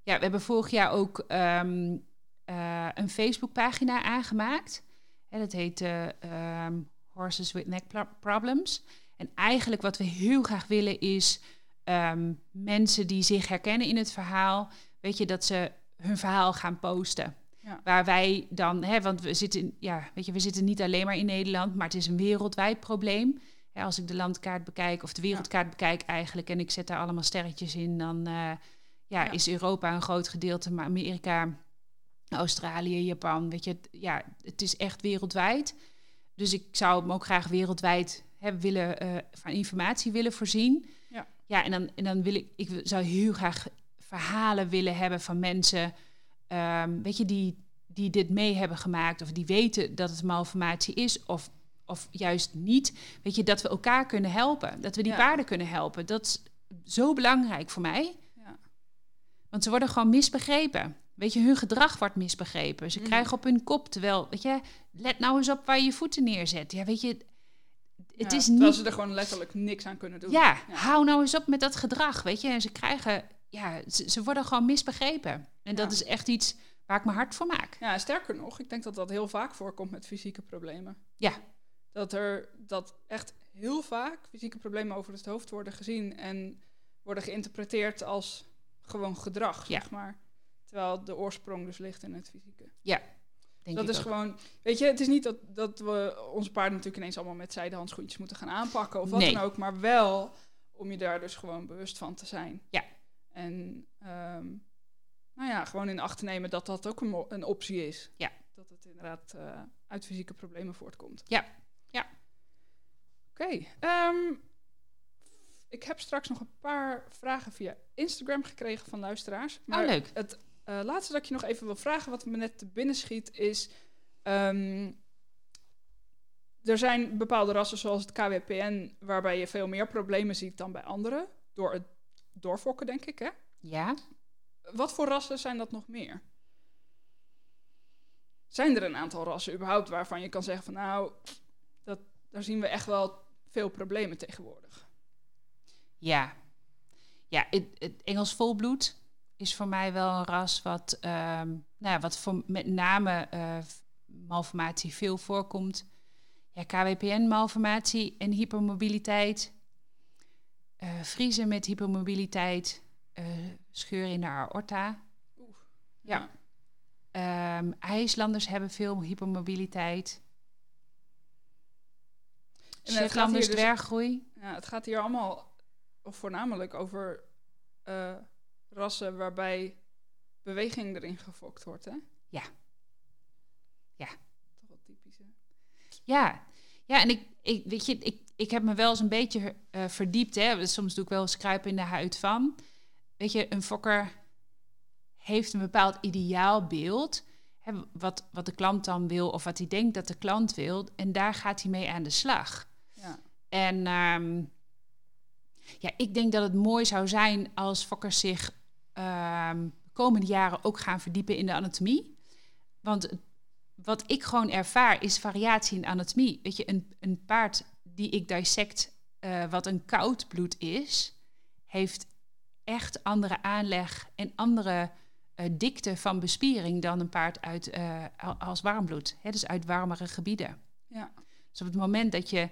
Ja, we hebben vorig jaar ook ehm, eh, een Facebookpagina aangemaakt. En dat heet eh, ehm, Horses with Neck Pro- Problems. En eigenlijk wat we heel graag willen is ehm, mensen die zich herkennen in het verhaal, weet je, dat ze hun verhaal gaan posten. Ja. Waar wij dan, hè, want we zitten, ja, weet je, we zitten niet alleen maar in Nederland, maar het is een wereldwijd probleem. Ja, als ik de landkaart bekijk, of de wereldkaart bekijk eigenlijk, en ik zet daar allemaal sterretjes in, dan eh, ja, Ja. is Europa een groot gedeelte, maar Amerika, Australië, Japan, weet je, het, ja, het is echt wereldwijd. Dus ik zou hem ook graag wereldwijd hè, willen, eh, van informatie willen voorzien. Ja. en, dan, en dan wil ik, ik zou heel graag verhalen willen hebben van mensen, ehm, weet je, die, die dit mee hebben gemaakt of die weten dat het malformatie is of, of juist niet. Weet je, dat we elkaar kunnen helpen, dat we die Ja. paarden kunnen helpen. Dat is zo belangrijk voor mij. Ja. Want ze worden gewoon misbegrepen. Weet je, hun gedrag wordt misbegrepen. Ze Mhm. krijgen op hun kop, terwijl, weet je, let nou eens op waar je je voeten neerzet. Ja, weet je, het Ja, is terwijl niet... ze er gewoon letterlijk niks aan kunnen doen. Ja, Ja. hou nou eens op met dat gedrag, weet je. En ze krijgen, ja, ze, ze worden gewoon misbegrepen. En dat Ja. is echt iets waar ik me hard voor maak. Ja, sterker nog, ik denk dat dat heel vaak voorkomt met fysieke problemen. Ja. Dat er dat echt heel vaak fysieke problemen over het hoofd worden gezien en worden geïnterpreteerd als gewoon gedrag, Ja. zeg maar. Terwijl de oorsprong dus ligt in het fysieke. Denk dat is ook. gewoon, weet je, het is niet dat, dat we onze paarden natuurlijk ineens allemaal met zijdehandschoentjes moeten gaan aanpakken of wat Nee. dan ook, maar wel om je daar dus gewoon bewust van te zijn. Ja. En ehm, nou ja, gewoon in acht te nemen dat dat ook een, een optie is. dat het inderdaad eh, uit fysieke problemen voortkomt. Ja, ja. Oké. ehm, ik heb straks nog een paar vragen via Instagram gekregen van luisteraars. Oh, leuk. Het eh, laatste dat ik je nog even wil vragen, wat me net te binnen schiet, is... ehm, er zijn bepaalde rassen zoals het KWPN, waarbij je veel meer problemen ziet dan bij anderen. Door het doorfokken, denk ik, hè? Ja. Wat voor rassen zijn dat nog meer? Zijn er een aantal rassen überhaupt waarvan je kan zeggen van nou, dat, daar zien we echt wel veel problemen tegenwoordig? Ja. Ja, het, het Engels volbloed is voor mij wel een ras wat, ehm, nou ja, wat voor met name eh, malformatie veel voorkomt. Ja, KWPN-malformatie en hypermobiliteit. eh vriezen met hypermobiliteit. eh scheur in de aorta. Oeh. Ja. Ehm IJslanders hebben veel hypermobiliteit. Shetlanders dus- dwerggroei. Ja, het gaat hier allemaal of voornamelijk over rassen waarbij beweging erin gefokt wordt, hè? Ja. Ja. Toch wel typisch, hè? Ja, ja en ik, ik, weet je, ik, ik heb me wel eens een beetje eh, verdiept. Hè. Soms doe ik wel eens kruipen in de huid van. Weet je, een fokker heeft een bepaald ideaalbeeld. Hè, wat, wat de klant dan wil of wat hij denkt dat de klant wil. En daar gaat hij mee aan de slag. Ja. En ehm, ja, ik denk dat het mooi zou zijn als fokkers zich ehm, de komende jaren ook gaan verdiepen in de anatomie. Want wat ik gewoon ervaar is variatie in anatomie. Weet je, een, een paard die ik dissect, eh, wat een koud bloed is, heeft echt andere aanleg en andere eh, dikte van bespiering dan een paard uit, al- als warmbloed. Hè, dus uit warmere gebieden. Ja. Dus op het moment dat je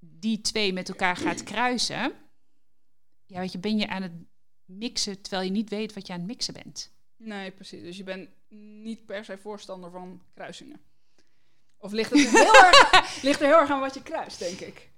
die twee met elkaar gaat kruisen, ja, weet je, ben je aan het mixen terwijl je niet weet wat je aan het mixen bent. Nee, precies. Dus je bent niet per se voorstander van kruisingen. Of ligt het er heel, erg, [LAUGHS] ligt er heel erg aan wat je kruist, denk ik.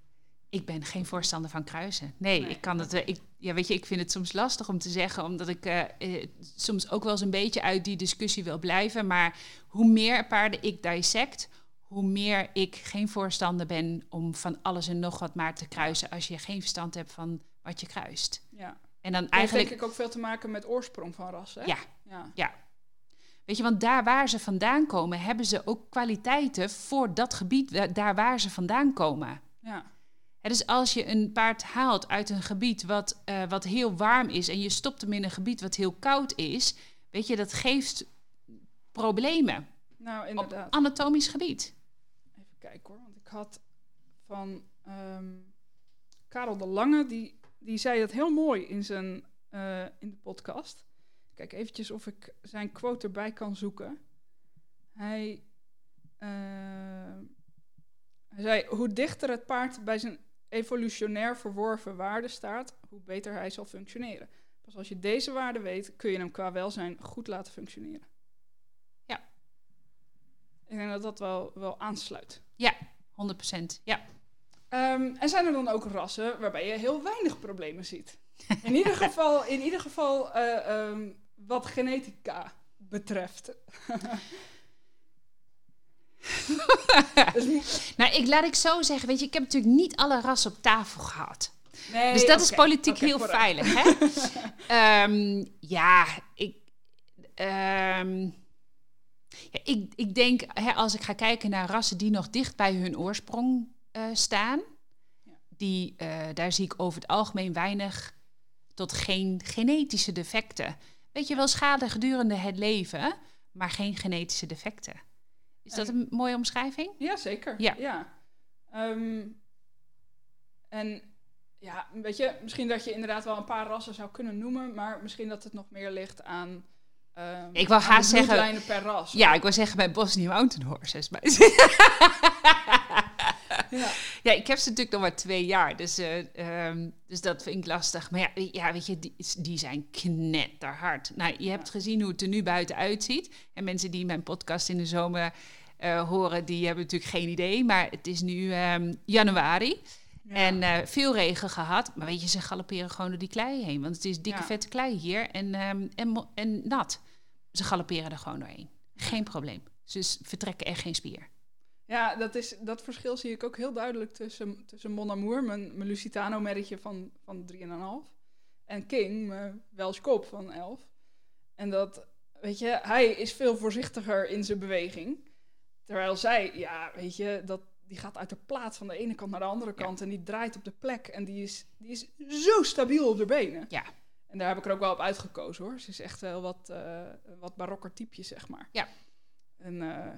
Ik ben geen voorstander van kruisen. Nee, Nee. ik kan het. eh, Ik, ja, weet je, ik vind het soms lastig om te zeggen, omdat ik eh, eh, soms ook wel eens een beetje uit die discussie wil blijven. Maar hoe meer paarden ik dissect, hoe meer ik geen voorstander ben om van alles en nog wat maar te kruisen als je geen verstand hebt van wat je kruist. Ja. En dan Eigenlijk... eigenlijk, denk ik ook veel te maken met oorsprong van rassen, hè? ja, Ja. Weet je, want daar waar ze vandaan komen, hebben ze ook kwaliteiten voor dat gebied, daar waar ze vandaan komen. Ja. Dus als je een paard haalt uit een gebied wat, eh, wat heel warm is en je stopt hem in een gebied wat heel koud is, weet je, dat geeft problemen Nou, op inderdaad. anatomisch gebied. Even kijken hoor, want ik had van ehm, Karel de Lange, die, die zei dat heel mooi in, zijn, eh, in de podcast. Kijk eventjes of ik zijn quote erbij kan zoeken. Hij, eh, hij zei, hoe dichter het paard bij zijn evolutionair verworven waarde staat, hoe beter hij zal functioneren. Pas als je deze waarde weet, kun je hem qua welzijn goed laten functioneren. Ja. Ik denk dat dat wel, wel aansluit. 100%. Ja. Ehm, en zijn er dan ook rassen waarbij je heel weinig problemen ziet? In ieder geval, in ieder geval eh, ehm, wat genetica betreft. [LAUGHS] Dus- Nou, ik laat ik zo zeggen, weet je, ik heb natuurlijk niet alle rassen op tafel gehad. nee, Dus dat is politiek heel veilig, hè? [LAUGHS] Ehm, ja, ik, ja, ik, ik denk, hè, als ik ga kijken naar rassen die nog dicht bij hun oorsprong eh, staan, die, eh, daar zie ik over het algemeen weinig tot geen genetische defecten. Weet je wel, schade gedurende het leven, maar geen genetische defecten. Is dat En- een mooie omschrijving? Ja, zeker. Ja. ja. Ehm, en ja, weet je, misschien dat je inderdaad wel een paar rassen zou kunnen noemen, maar misschien dat het nog meer ligt aan. ehm, Ik wou aan haast de zeggen- per ras. Ja, ik wil zeggen bij Bosnia Mountain Horses. Maar [LAUGHS] Ja. Ja, ik heb ze natuurlijk nog maar twee jaar, dus, eh, ehm, dus dat vind ik lastig. Maar ja, ja weet je, die, die zijn knetterhard. Nou, je hebt gezien hoe het er nu buiten uitziet. En mensen die mijn podcast in de zomer eh, horen, die hebben natuurlijk geen idee. Maar het is nu ehm, januari Ja. en eh, veel regen gehad. Maar weet je, ze galopperen gewoon door die klei heen. Want het is dikke Ja. vette klei hier en, ehm, en, en nat. Ze galopperen er gewoon doorheen. Geen probleem. Ze vertrekken echt geen spier. Ja, dat, is, dat verschil zie ik ook heel duidelijk tussen, tussen Mon Amour, mijn, mijn Lusitano-merretje van, van 3,5, en King, mijn Welsh Kop van 11. En dat, weet je, hij is veel voorzichtiger in zijn beweging. Terwijl zij, ja, weet je, dat, die gaat uit de plaat van de ene kant naar de andere kant en die draait op de plek. En die is, die is zo stabiel op de benen. Ja. En daar heb ik er ook wel op uitgekozen hoor. Ze is echt wel wat, eh, wat barokker typeje, zeg maar. Ja. En eh,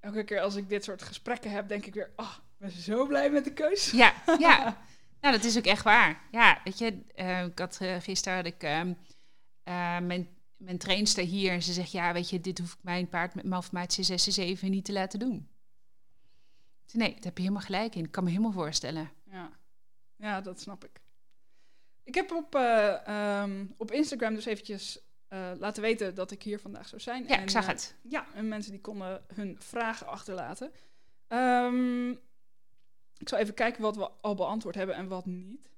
elke keer als ik dit soort gesprekken heb, denk ik weer, ah, ik ben zo blij met de keus. Ja, [LAUGHS] ja. nou, dat is ook echt waar. Ja, weet je, eh, ik had eh, gisteren had ik ehm, eh, mijn, mijn trainster hier en ze zegt, ja, weet je, dit hoef ik mijn paard met Malformaat C6 C7 niet te laten doen. Nee, daar heb je helemaal gelijk in. Ik kan me helemaal voorstellen. Ja, ja dat snap ik. Ik heb op, eh, ehm, op Instagram dus eventjes eh, laten weten dat ik hier vandaag zou zijn. Ja, En, ik zag eh, het. Ja, en mensen die konden hun vragen achterlaten. Ehm, ik zal even kijken wat we al beantwoord hebben en wat niet.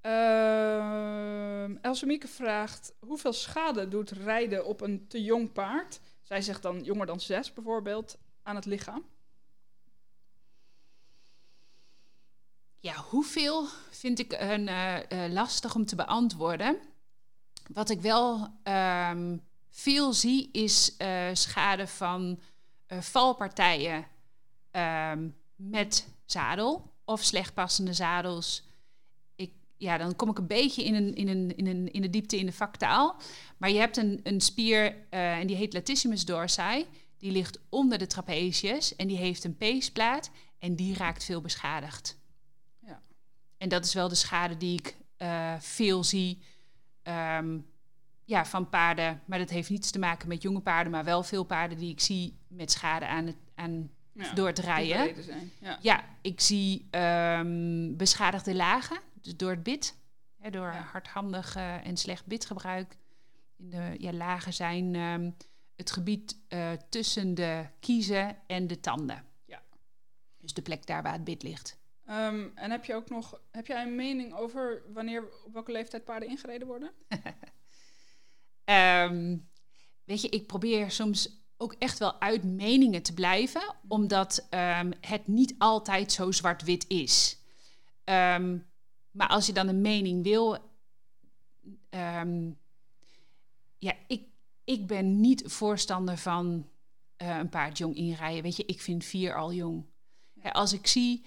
Ehm Else Mieke vraagt: hoeveel schade doet rijden op een te jong paard? Zij zegt dan jonger dan zes bijvoorbeeld aan het lichaam. Ja, hoeveel vind ik een, eh, lastig om te beantwoorden. Wat ik wel ehm, veel zie is eh, schade van eh, valpartijen ehm, met zadel of slecht passende zadels. Ik, ja, dan kom ik een beetje in, een, in, een, in, een, in de diepte in de vaktaal. Maar je hebt een, een spier eh, en die heet latissimus dorsi. Die ligt onder de trapezius en die heeft een peesplaat en die raakt veel beschadigd. Ja. En dat is wel de schade die ik veel zie ehm, ja, van paarden. Maar dat heeft niets te maken met jonge paarden, maar wel veel paarden die ik zie met schade aan het, aan, Ja, door het rijden. Ja. Ja, ik zie ehm, beschadigde lagen, dus door het bit. Hè, door Ja. hardhandig eh, en slecht bitgebruik. In de ja, lagen zijn ehm, het gebied eh, tussen de kiezen en de tanden. Ja. Dus de plek daar waar het bit ligt. Ehm, en heb je ook nog, heb jij een mening over wanneer, op welke leeftijd paarden ingereden worden? [LAUGHS] Ehm, weet je, ik probeer soms ook echt wel uit meningen te blijven, omdat ehm, het niet altijd zo zwart-wit is. Maar als je dan een mening wil, ja, ik, ik ben niet voorstander van eh, een paard jong inrijden. Weet je, ik vind vier al jong. Hè, als ik zie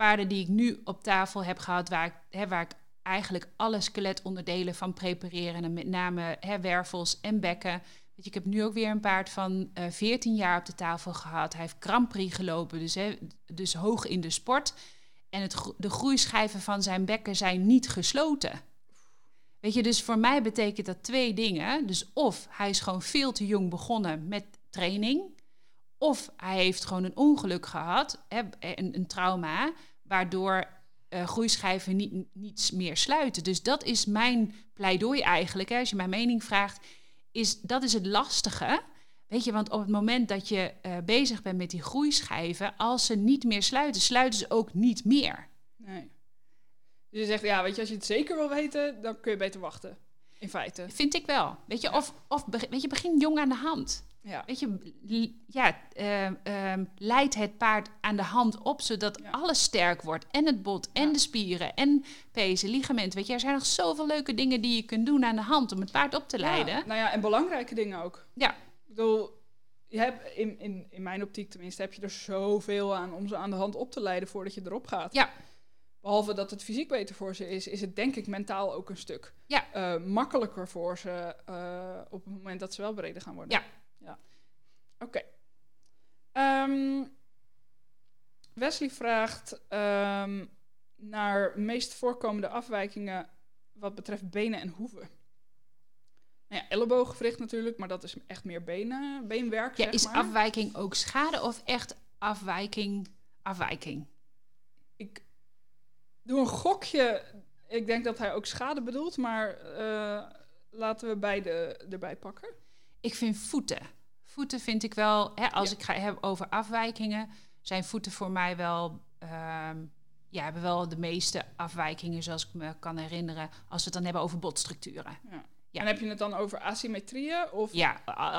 paarden die ik nu op tafel heb gehad, waar ik, hè, waar ik eigenlijk alle skeletonderdelen van prepareren. En met name hè, wervels en bekken. Weet je, ik heb nu ook weer een paard van eh 14 jaar op de tafel gehad. Hij heeft Grand Prix gelopen, dus, hè, dus hoog in de sport. En het, de groeischijven van zijn bekken zijn niet gesloten. Weet je, dus voor mij betekent dat twee dingen. Dus of hij is gewoon veel te jong begonnen met training. Of hij heeft gewoon een ongeluk gehad, hè, een, een trauma, waardoor eh, groeischijven niet, niets meer sluiten. Dus dat is mijn pleidooi eigenlijk. Hè, als je mijn mening vraagt, is dat is het lastige. Weet je, want op het moment dat je eh, bezig bent met die groeischijven, als ze niet meer sluiten, sluiten ze ook niet meer. Nee. Dus je zegt, ja, weet je, als je het zeker wil weten, dan kun je beter wachten. In feite. Vind ik wel. Weet je, Ja. of, of weet je, begin jong aan de hand. Ja. Weet je, ja, ehm, ehm, leid het paard aan de hand op, zodat Ja. alles sterk wordt. En het bot, en Ja. de spieren, en pezen, ligament. Weet je, er zijn nog zoveel leuke dingen die je kunt doen aan de hand om het paard op te leiden. Ja, nou ja, en belangrijke dingen ook. Ja. Ik bedoel, je hebt, in, in, in mijn optiek tenminste, heb je er zoveel aan om ze aan de hand op te leiden voordat je erop gaat. Ja. Behalve dat het fysiek beter voor ze is, is het denk ik mentaal ook een stuk Ja. eh, makkelijker voor ze eh, op het moment dat ze wel bereden gaan worden. Ja. Oké. Ehm, Wesley vraagt ehm, naar meest voorkomende afwijkingen wat betreft benen en hoeven. Nou ja, ellebooggewricht natuurlijk, maar dat is echt meer benen, beenwerk. Ja, zeg is maar. afwijking ook schade of echt afwijking, afwijking? Ik doe een gokje. Ik denk dat hij ook schade bedoelt, maar eh, laten we beide erbij pakken. Ik vind voeten. Voeten vind ik wel, hè, als Ja. ik ga hebben over afwijkingen, zijn voeten voor mij wel, ehm, ja, hebben wel de meeste afwijkingen, zoals ik me kan herinneren, als we het dan hebben over botstructuren. Ja. En heb je het dan over asymmetrieën? Of? Ja,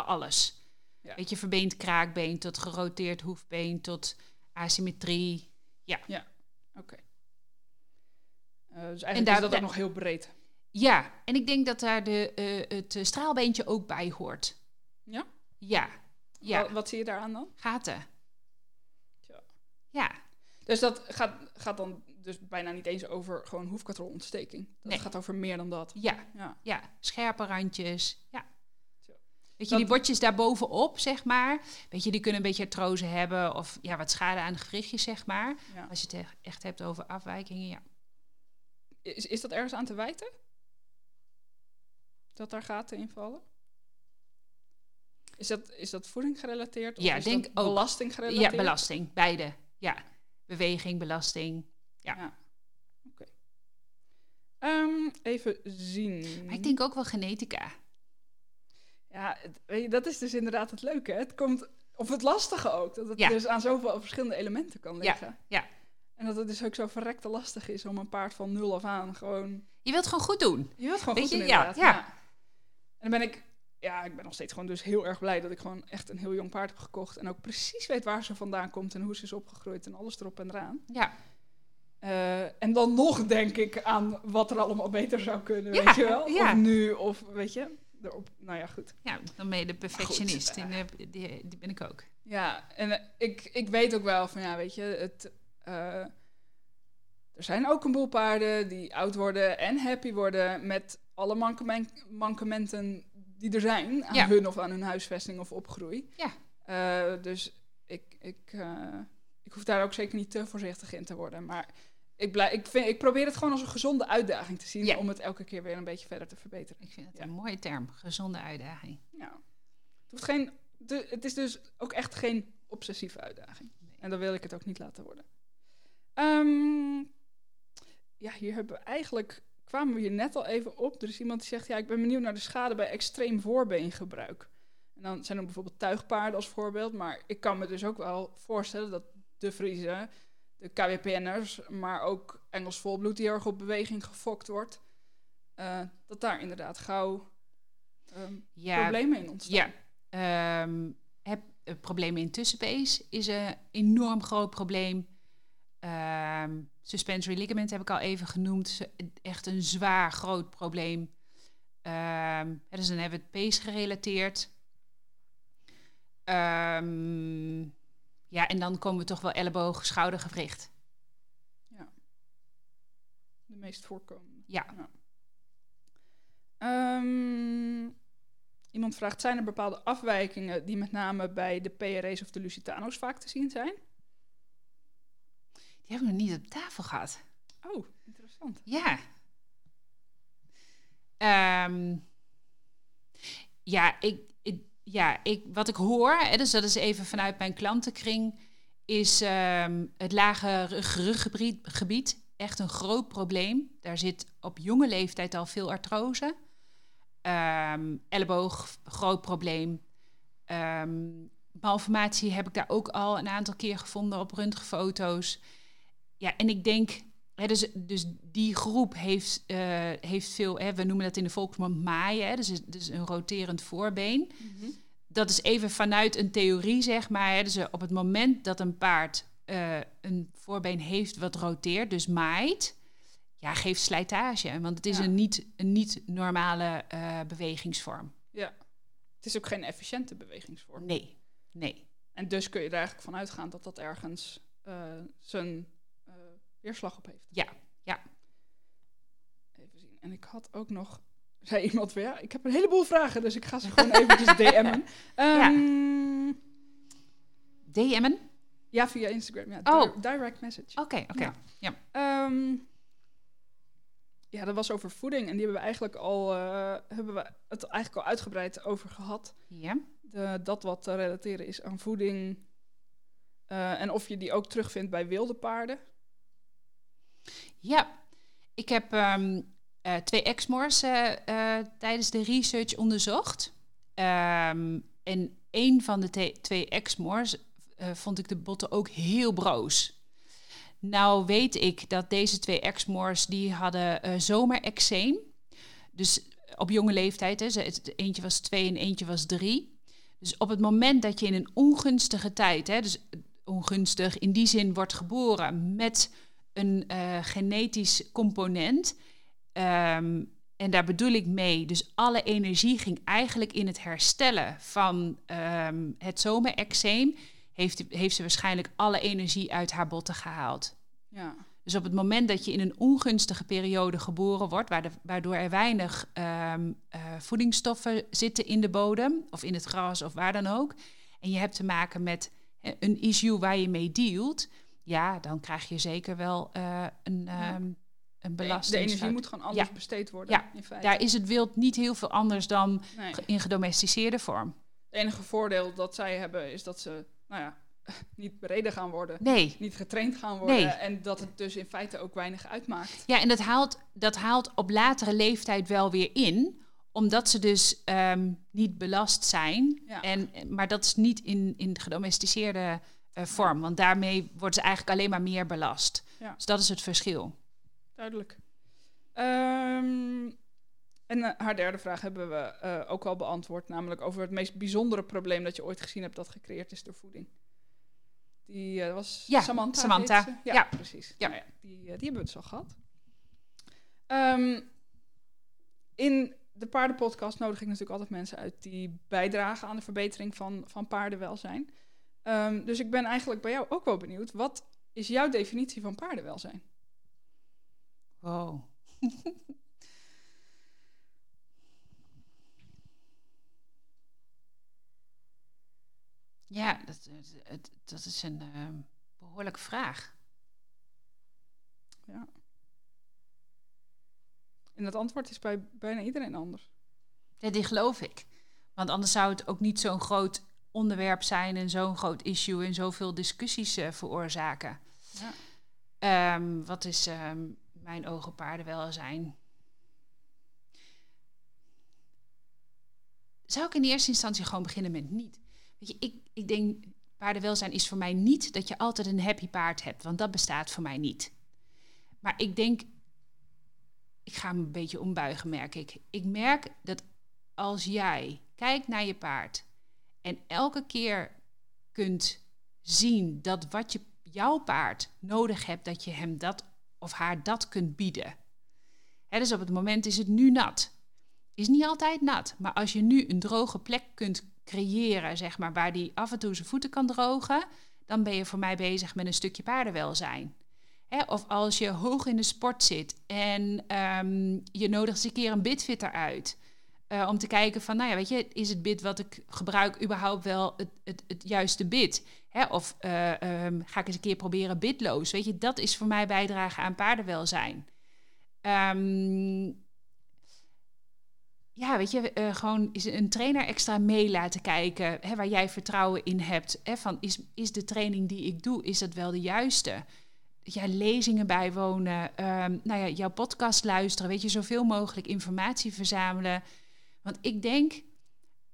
alles. Ja. Weet je, verbeend kraakbeen tot geroteerd hoefbeen tot asymmetrie. Oké. Eh, dus eigenlijk daar- is dat ook nog heel breed. Ja, en ik denk dat daar de, eh, het straalbeentje ook bij hoort. Ja? Ja, ja. Wat, wat zie je daaraan dan? gaten. Tja. Ja, Dus dat gaat, gaat dan dus bijna niet eens over gewoon hoefkatrolontsteking. Dat Nee. gaat over meer dan dat. ja, Ja. ja. Scherpe randjes. Ja. Weet je, die botjes daarbovenop, zeg maar. Weet je, die kunnen een beetje artrose hebben of ja, wat schade aan de gewrichtjes, zeg maar. ja. Als je het echt- echt hebt over afwijkingen, ja. Is, is dat ergens aan te wijten? Dat daar gaten in vallen? Is dat, is dat voeding gerelateerd? Of Ja, is denk dat ook. belasting gerelateerd? Ja, belasting. Beide. Ja. Beweging, belasting. Ja. Oké. Ehm, even zien. Maar ik denk ook wel genetica. Ja, het- weet je, dat is dus inderdaad het leuke. hè. Het komt, of het lastige ook. Dat het Ja. dus aan zoveel verschillende elementen kan Ja, liggen. ja. En dat het dus ook zo verrekte lastig is om een paard van nul af aan gewoon... Je wilt gewoon goed doen. Je wilt gewoon Weet goed je, doen, ja, inderdaad. ja. En dan ben ik... Ja, ik ben nog steeds gewoon dus heel erg blij dat ik gewoon echt een heel jong paard heb gekocht. En ook precies weet waar ze vandaan komt en hoe ze is opgegroeid en alles erop en eraan. Ja. Eh, en dan nog denk ik aan wat er allemaal beter zou kunnen, Ja, weet je wel? ja. Of nu, of weet je, erop. Nou ja, goed. Ja, dan ben je de perfectionist. goed, En, eh, die, die ben ik ook. Ja, en eh, ik, ik weet ook wel van, ja, weet je, het, eh, er zijn ook een boel paarden die oud worden en happy worden met alle mankemen- mankementen die er zijn aan Ja. hun of aan hun huisvesting of opgroei. Ja. Eh, dus ik, ik, eh, ik hoef daar ook zeker niet te voorzichtig in te worden. Maar ik, blij, ik, vind, ik probeer het gewoon als een gezonde uitdaging te zien Ja. om het elke keer weer een beetje verder te verbeteren. Ik vind het Ja. een mooie term. Gezonde uitdaging. Ja. Het, hoeft geen, de, het is dus ook echt geen obsessieve uitdaging. En dan wil ik het ook niet laten worden. Ehm, ja, hier hebben we eigenlijk, kwamen we hier net al even op. Er is iemand die zegt, ja, ik ben benieuwd naar de schade bij extreem voorbeengebruik. En dan zijn er bijvoorbeeld tuigpaarden als voorbeeld. Maar ik kan me dus ook wel voorstellen dat de Friese, de KWPN'ers, maar ook Engels volbloed die heel erg op beweging gefokt wordt. eh, dat daar inderdaad gauw ehm, Ja, problemen in ontstaan. Ja, ehm, heb, uh, problemen in tussenpees is een enorm groot probleem. Ehm, suspensory ligament heb ik al even genoemd. Echt een zwaar groot probleem. Hè, dus dan hebben we het pees gerelateerd. Ehm, ja, en dan komen we toch wel elleboog, schoudergewricht. De meest voorkomende. Ja. Ehm, iemand vraagt, zijn er bepaalde afwijkingen die met name bij de PRA's of de Lusitano's vaak te zien zijn? Die hebben we nog niet op tafel gehad. Oh, interessant. Ja. Ehm, ja, ik, ik- ja ik, wat ik hoor, hè, dus dat is even vanuit mijn klantenkring, is ehm, het lage rug- ruggebied gebied echt een groot probleem. Daar zit op jonge leeftijd al veel artrose. Ehm, elleboog, groot probleem. Ehm, malformatie heb ik daar ook al een aantal keer gevonden op röntgenfoto's. Ja, en ik denk, hè, dus, dus die groep heeft, eh, heeft veel, hè, we noemen dat in de volksmond maaien, hè, dus, dus een roterend voorbeen. Dat is even vanuit een theorie, zeg maar. Hè, dus eh, op het moment dat een paard eh, een voorbeen heeft wat roteert, dus maait, ja, geeft slijtage. Want het is Ja. een, niet, een niet normale eh, bewegingsvorm. Ja. Het is ook geen efficiënte bewegingsvorm. Nee, nee. En dus kun je er eigenlijk van uitgaan dat dat ergens zijn weerslag op heeft. Ja, ja. Even zien. En ik had ook nog... [LAUGHS] Zei iemand weer, ja, ik heb een heleboel vragen, dus ik ga ze gewoon eventjes [LAUGHS] DM'en. Ehm, DM'en? ja, via Instagram. Ja, Oh. di- direct message. Oké, oké. Ja. Ehm, ja, dat was over voeding. En die hebben we eigenlijk al, eh, hebben we het eigenlijk al uitgebreid over gehad. Ja. De, dat wat te relateren is aan voeding. eh, en of je die ook terugvindt bij wilde paarden. Ja, ik heb ehm, eh, twee exmoors eh, eh, tijdens de research onderzocht. Ehm, en een van de twee exmoors eh, vond ik de botten ook heel broos. Nou weet ik dat deze twee exmoors die hadden zomerexeem. Dus op jonge leeftijd, hè, eentje was twee en eentje was drie. Dus op het moment dat je in een ongunstige tijd, hè, dus ongunstig in die zin wordt geboren met een uh, genetisch component. Ehm, en daar bedoel ik mee, dus alle energie ging eigenlijk in het herstellen van um, het zomerexeem. Heeft, heeft ze waarschijnlijk alle energie uit haar botten gehaald. Ja. Dus op het moment dat je in een ongunstige periode geboren wordt, waardoor er weinig um, uh, voedingsstoffen zitten in de bodem of in het gras of waar dan ook, en je hebt te maken met een issue waar je mee dealt, ja, dan krijg je zeker wel uh, een, um, een belasting. De energie moet gewoon anders besteed worden. Ja, in feite. daar is het wild niet heel veel anders dan nee. in gedomesticeerde vorm. Het enige voordeel dat zij hebben is dat ze, nou ja, [LAUGHS] niet bereden gaan worden. Nee. Niet getraind gaan worden. Nee. En dat het dus in feite ook weinig uitmaakt. Ja, en dat haalt, dat haalt op latere leeftijd wel weer in omdat ze dus um, niet belast zijn. Ja. En, maar dat is niet in, in gedomesticeerde uh, vorm. Want daarmee worden ze eigenlijk alleen maar meer belast. Ja. Dus dat is het verschil. Duidelijk. Um, en uh, haar derde vraag hebben we uh, ook al beantwoord. Namelijk over het meest bijzondere probleem dat je ooit gezien hebt dat gecreëerd is door voeding. Die was ja, Samantha. Samantha. Ja, ja, precies. Ja. Nou ja, die, die hebben we dus al gehad. Um, in de paardenpodcast nodig ik natuurlijk altijd mensen uit die bijdragen aan de verbetering van, van paardenwelzijn. Um, dus ik ben eigenlijk bij jou ook wel benieuwd. Wat is jouw definitie van paardenwelzijn? Wow. [LAUGHS] ja, dat, dat, dat, is een uh, behoorlijke vraag. Ja. En dat antwoord is bij bijna iedereen anders. Ja, die geloof ik. Want anders zou het ook niet zo'n groot onderwerp zijn en zo'n groot issue en zoveel discussies uh, veroorzaken. Ja. Um, wat is um, mijn ogen paardenwelzijn? Zou ik in eerste instantie gewoon beginnen met niet? Weet je, ik, ik denk, paardenwelzijn is voor mij niet dat je altijd een happy paard hebt, want dat bestaat voor mij niet. Maar ik denk ik ga me een beetje ombuigen, merk ik. Ik merk dat als jij kijkt naar je paard en elke keer kunt zien dat wat je, jouw paard nodig hebt, dat je hem dat of haar dat kunt bieden. Hè, dus op het moment is het nu nat. Is niet altijd nat, maar als je nu een droge plek kunt creëren, zeg maar, waar die af en toe zijn voeten kan drogen, dan ben je voor mij bezig met een stukje paardenwelzijn. Of als je hoog in de sport zit en um, je nodigt eens een keer een bitfitter uit. Uh, om te kijken van, nou ja, weet je, is het bit wat ik gebruik überhaupt wel het, het, het juiste bit? Hè? Of uh, um, ga ik eens een keer proberen bitloos? Weet je, dat is voor mij bijdragen aan paardenwelzijn. Um, ja, weet je, uh, gewoon is een trainer extra mee laten kijken, hè, waar jij vertrouwen in hebt. Hè, van is, is de training die ik doe, is dat wel de juiste? ja, lezingen bijwonen, um, nou ja, jouw podcast luisteren, weet je, zoveel mogelijk informatie verzamelen. Want ik denk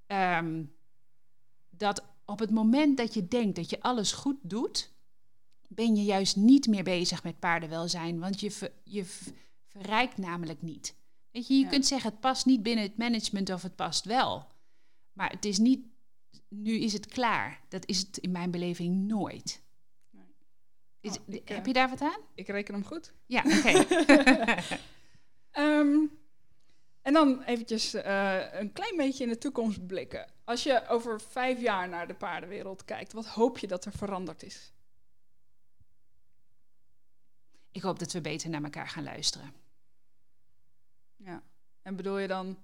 um, dat op het moment dat je denkt dat je alles goed doet, ben je juist niet meer bezig met paardenwelzijn, want je, ver, je verrijkt namelijk niet. Weet je, je ja. kunt zeggen het past niet binnen het management of het past wel. Maar het is niet, nu is het klaar. Dat is het in mijn beleving nooit. Is, Oh, ik, heb uh, je daar wat aan? Ik reken hem goed. Ja, oké. Okay. [LAUGHS] um, [LAUGHS] en dan eventjes uh, een klein beetje in de toekomst blikken. Als je over vijf jaar naar de paardenwereld kijkt, wat hoop je dat er veranderd is? Ik hoop dat we beter naar elkaar gaan luisteren. Ja. En bedoel je dan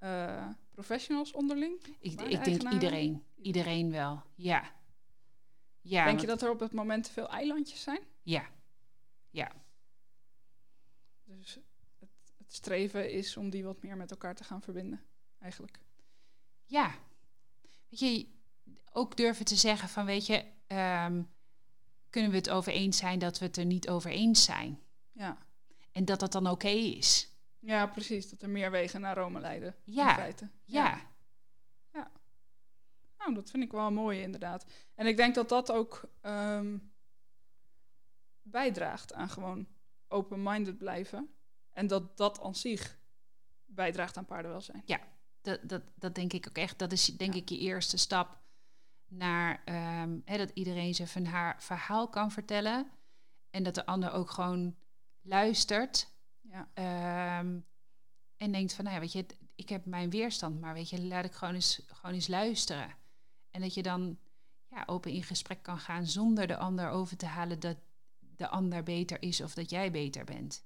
uh, professionals onderling? Ik, ik denk iedereen. Iedereen wel, ja. Ja, Denk je dat er op het moment te veel eilandjes zijn? Ja. Ja. Dus streven is om die wat meer met elkaar te gaan verbinden, eigenlijk. Ja. Weet je, ook durven te zeggen van, weet je, um, kunnen we het over eens zijn dat we het er niet over eens zijn? Ja. En dat dat dan oké okay is. Ja, precies. Dat er meer wegen naar Rome leiden. Ja. In feite. Ja. ja. ja. Nou, dat vind ik wel mooi inderdaad. En ik denk dat dat ook um, bijdraagt aan gewoon open-minded blijven. En dat dat aan zich bijdraagt aan paardenwelzijn. Ja, Dat, dat, dat denk ik ook echt. Dat is denk ik je eerste stap naar ehm, hè, dat iedereen zijn van haar verhaal kan vertellen. En dat de ander ook gewoon luistert. Ja. Ehm, en denkt van, nou ja, weet je, ik heb mijn weerstand, maar weet je, laat ik gewoon eens, gewoon eens luisteren. En dat je dan ja, open in gesprek kan gaan zonder de ander over te halen dat de ander beter is of dat jij beter bent.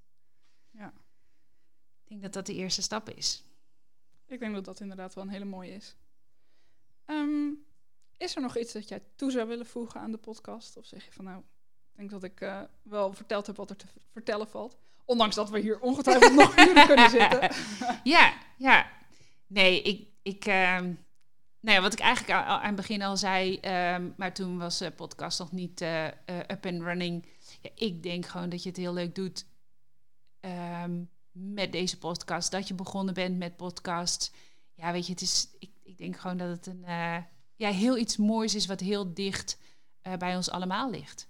Denk dat dat de eerste stap is. Ik denk dat dat inderdaad wel een hele mooie is. Ehm, is er nog iets dat jij toe zou willen voegen aan de podcast? Of zeg je van nou, ik denk dat ik uh, wel verteld heb wat er te vertellen valt. Ondanks dat we hier ongetwijfeld nog [LAUGHS] uren kunnen zitten. ja, ja. Nee, ik, ik um, nou ja, wat ik eigenlijk aan, aan het begin al zei, um, maar toen was de podcast nog niet uh, uh, up and running. Ja, ik denk gewoon dat je het heel leuk doet um, met deze podcast. Dat je begonnen bent met podcast. Ja, weet je, het is, ik, ik denk gewoon dat het een, uh, ja, heel iets moois is wat heel dicht bij ons allemaal ligt.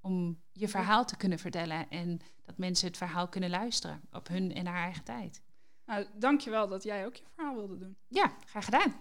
Om je verhaal te kunnen vertellen en dat mensen het verhaal kunnen luisteren op hun en haar eigen tijd. Nou, dankjewel dat jij ook je verhaal wilde doen. Ja, graag gedaan.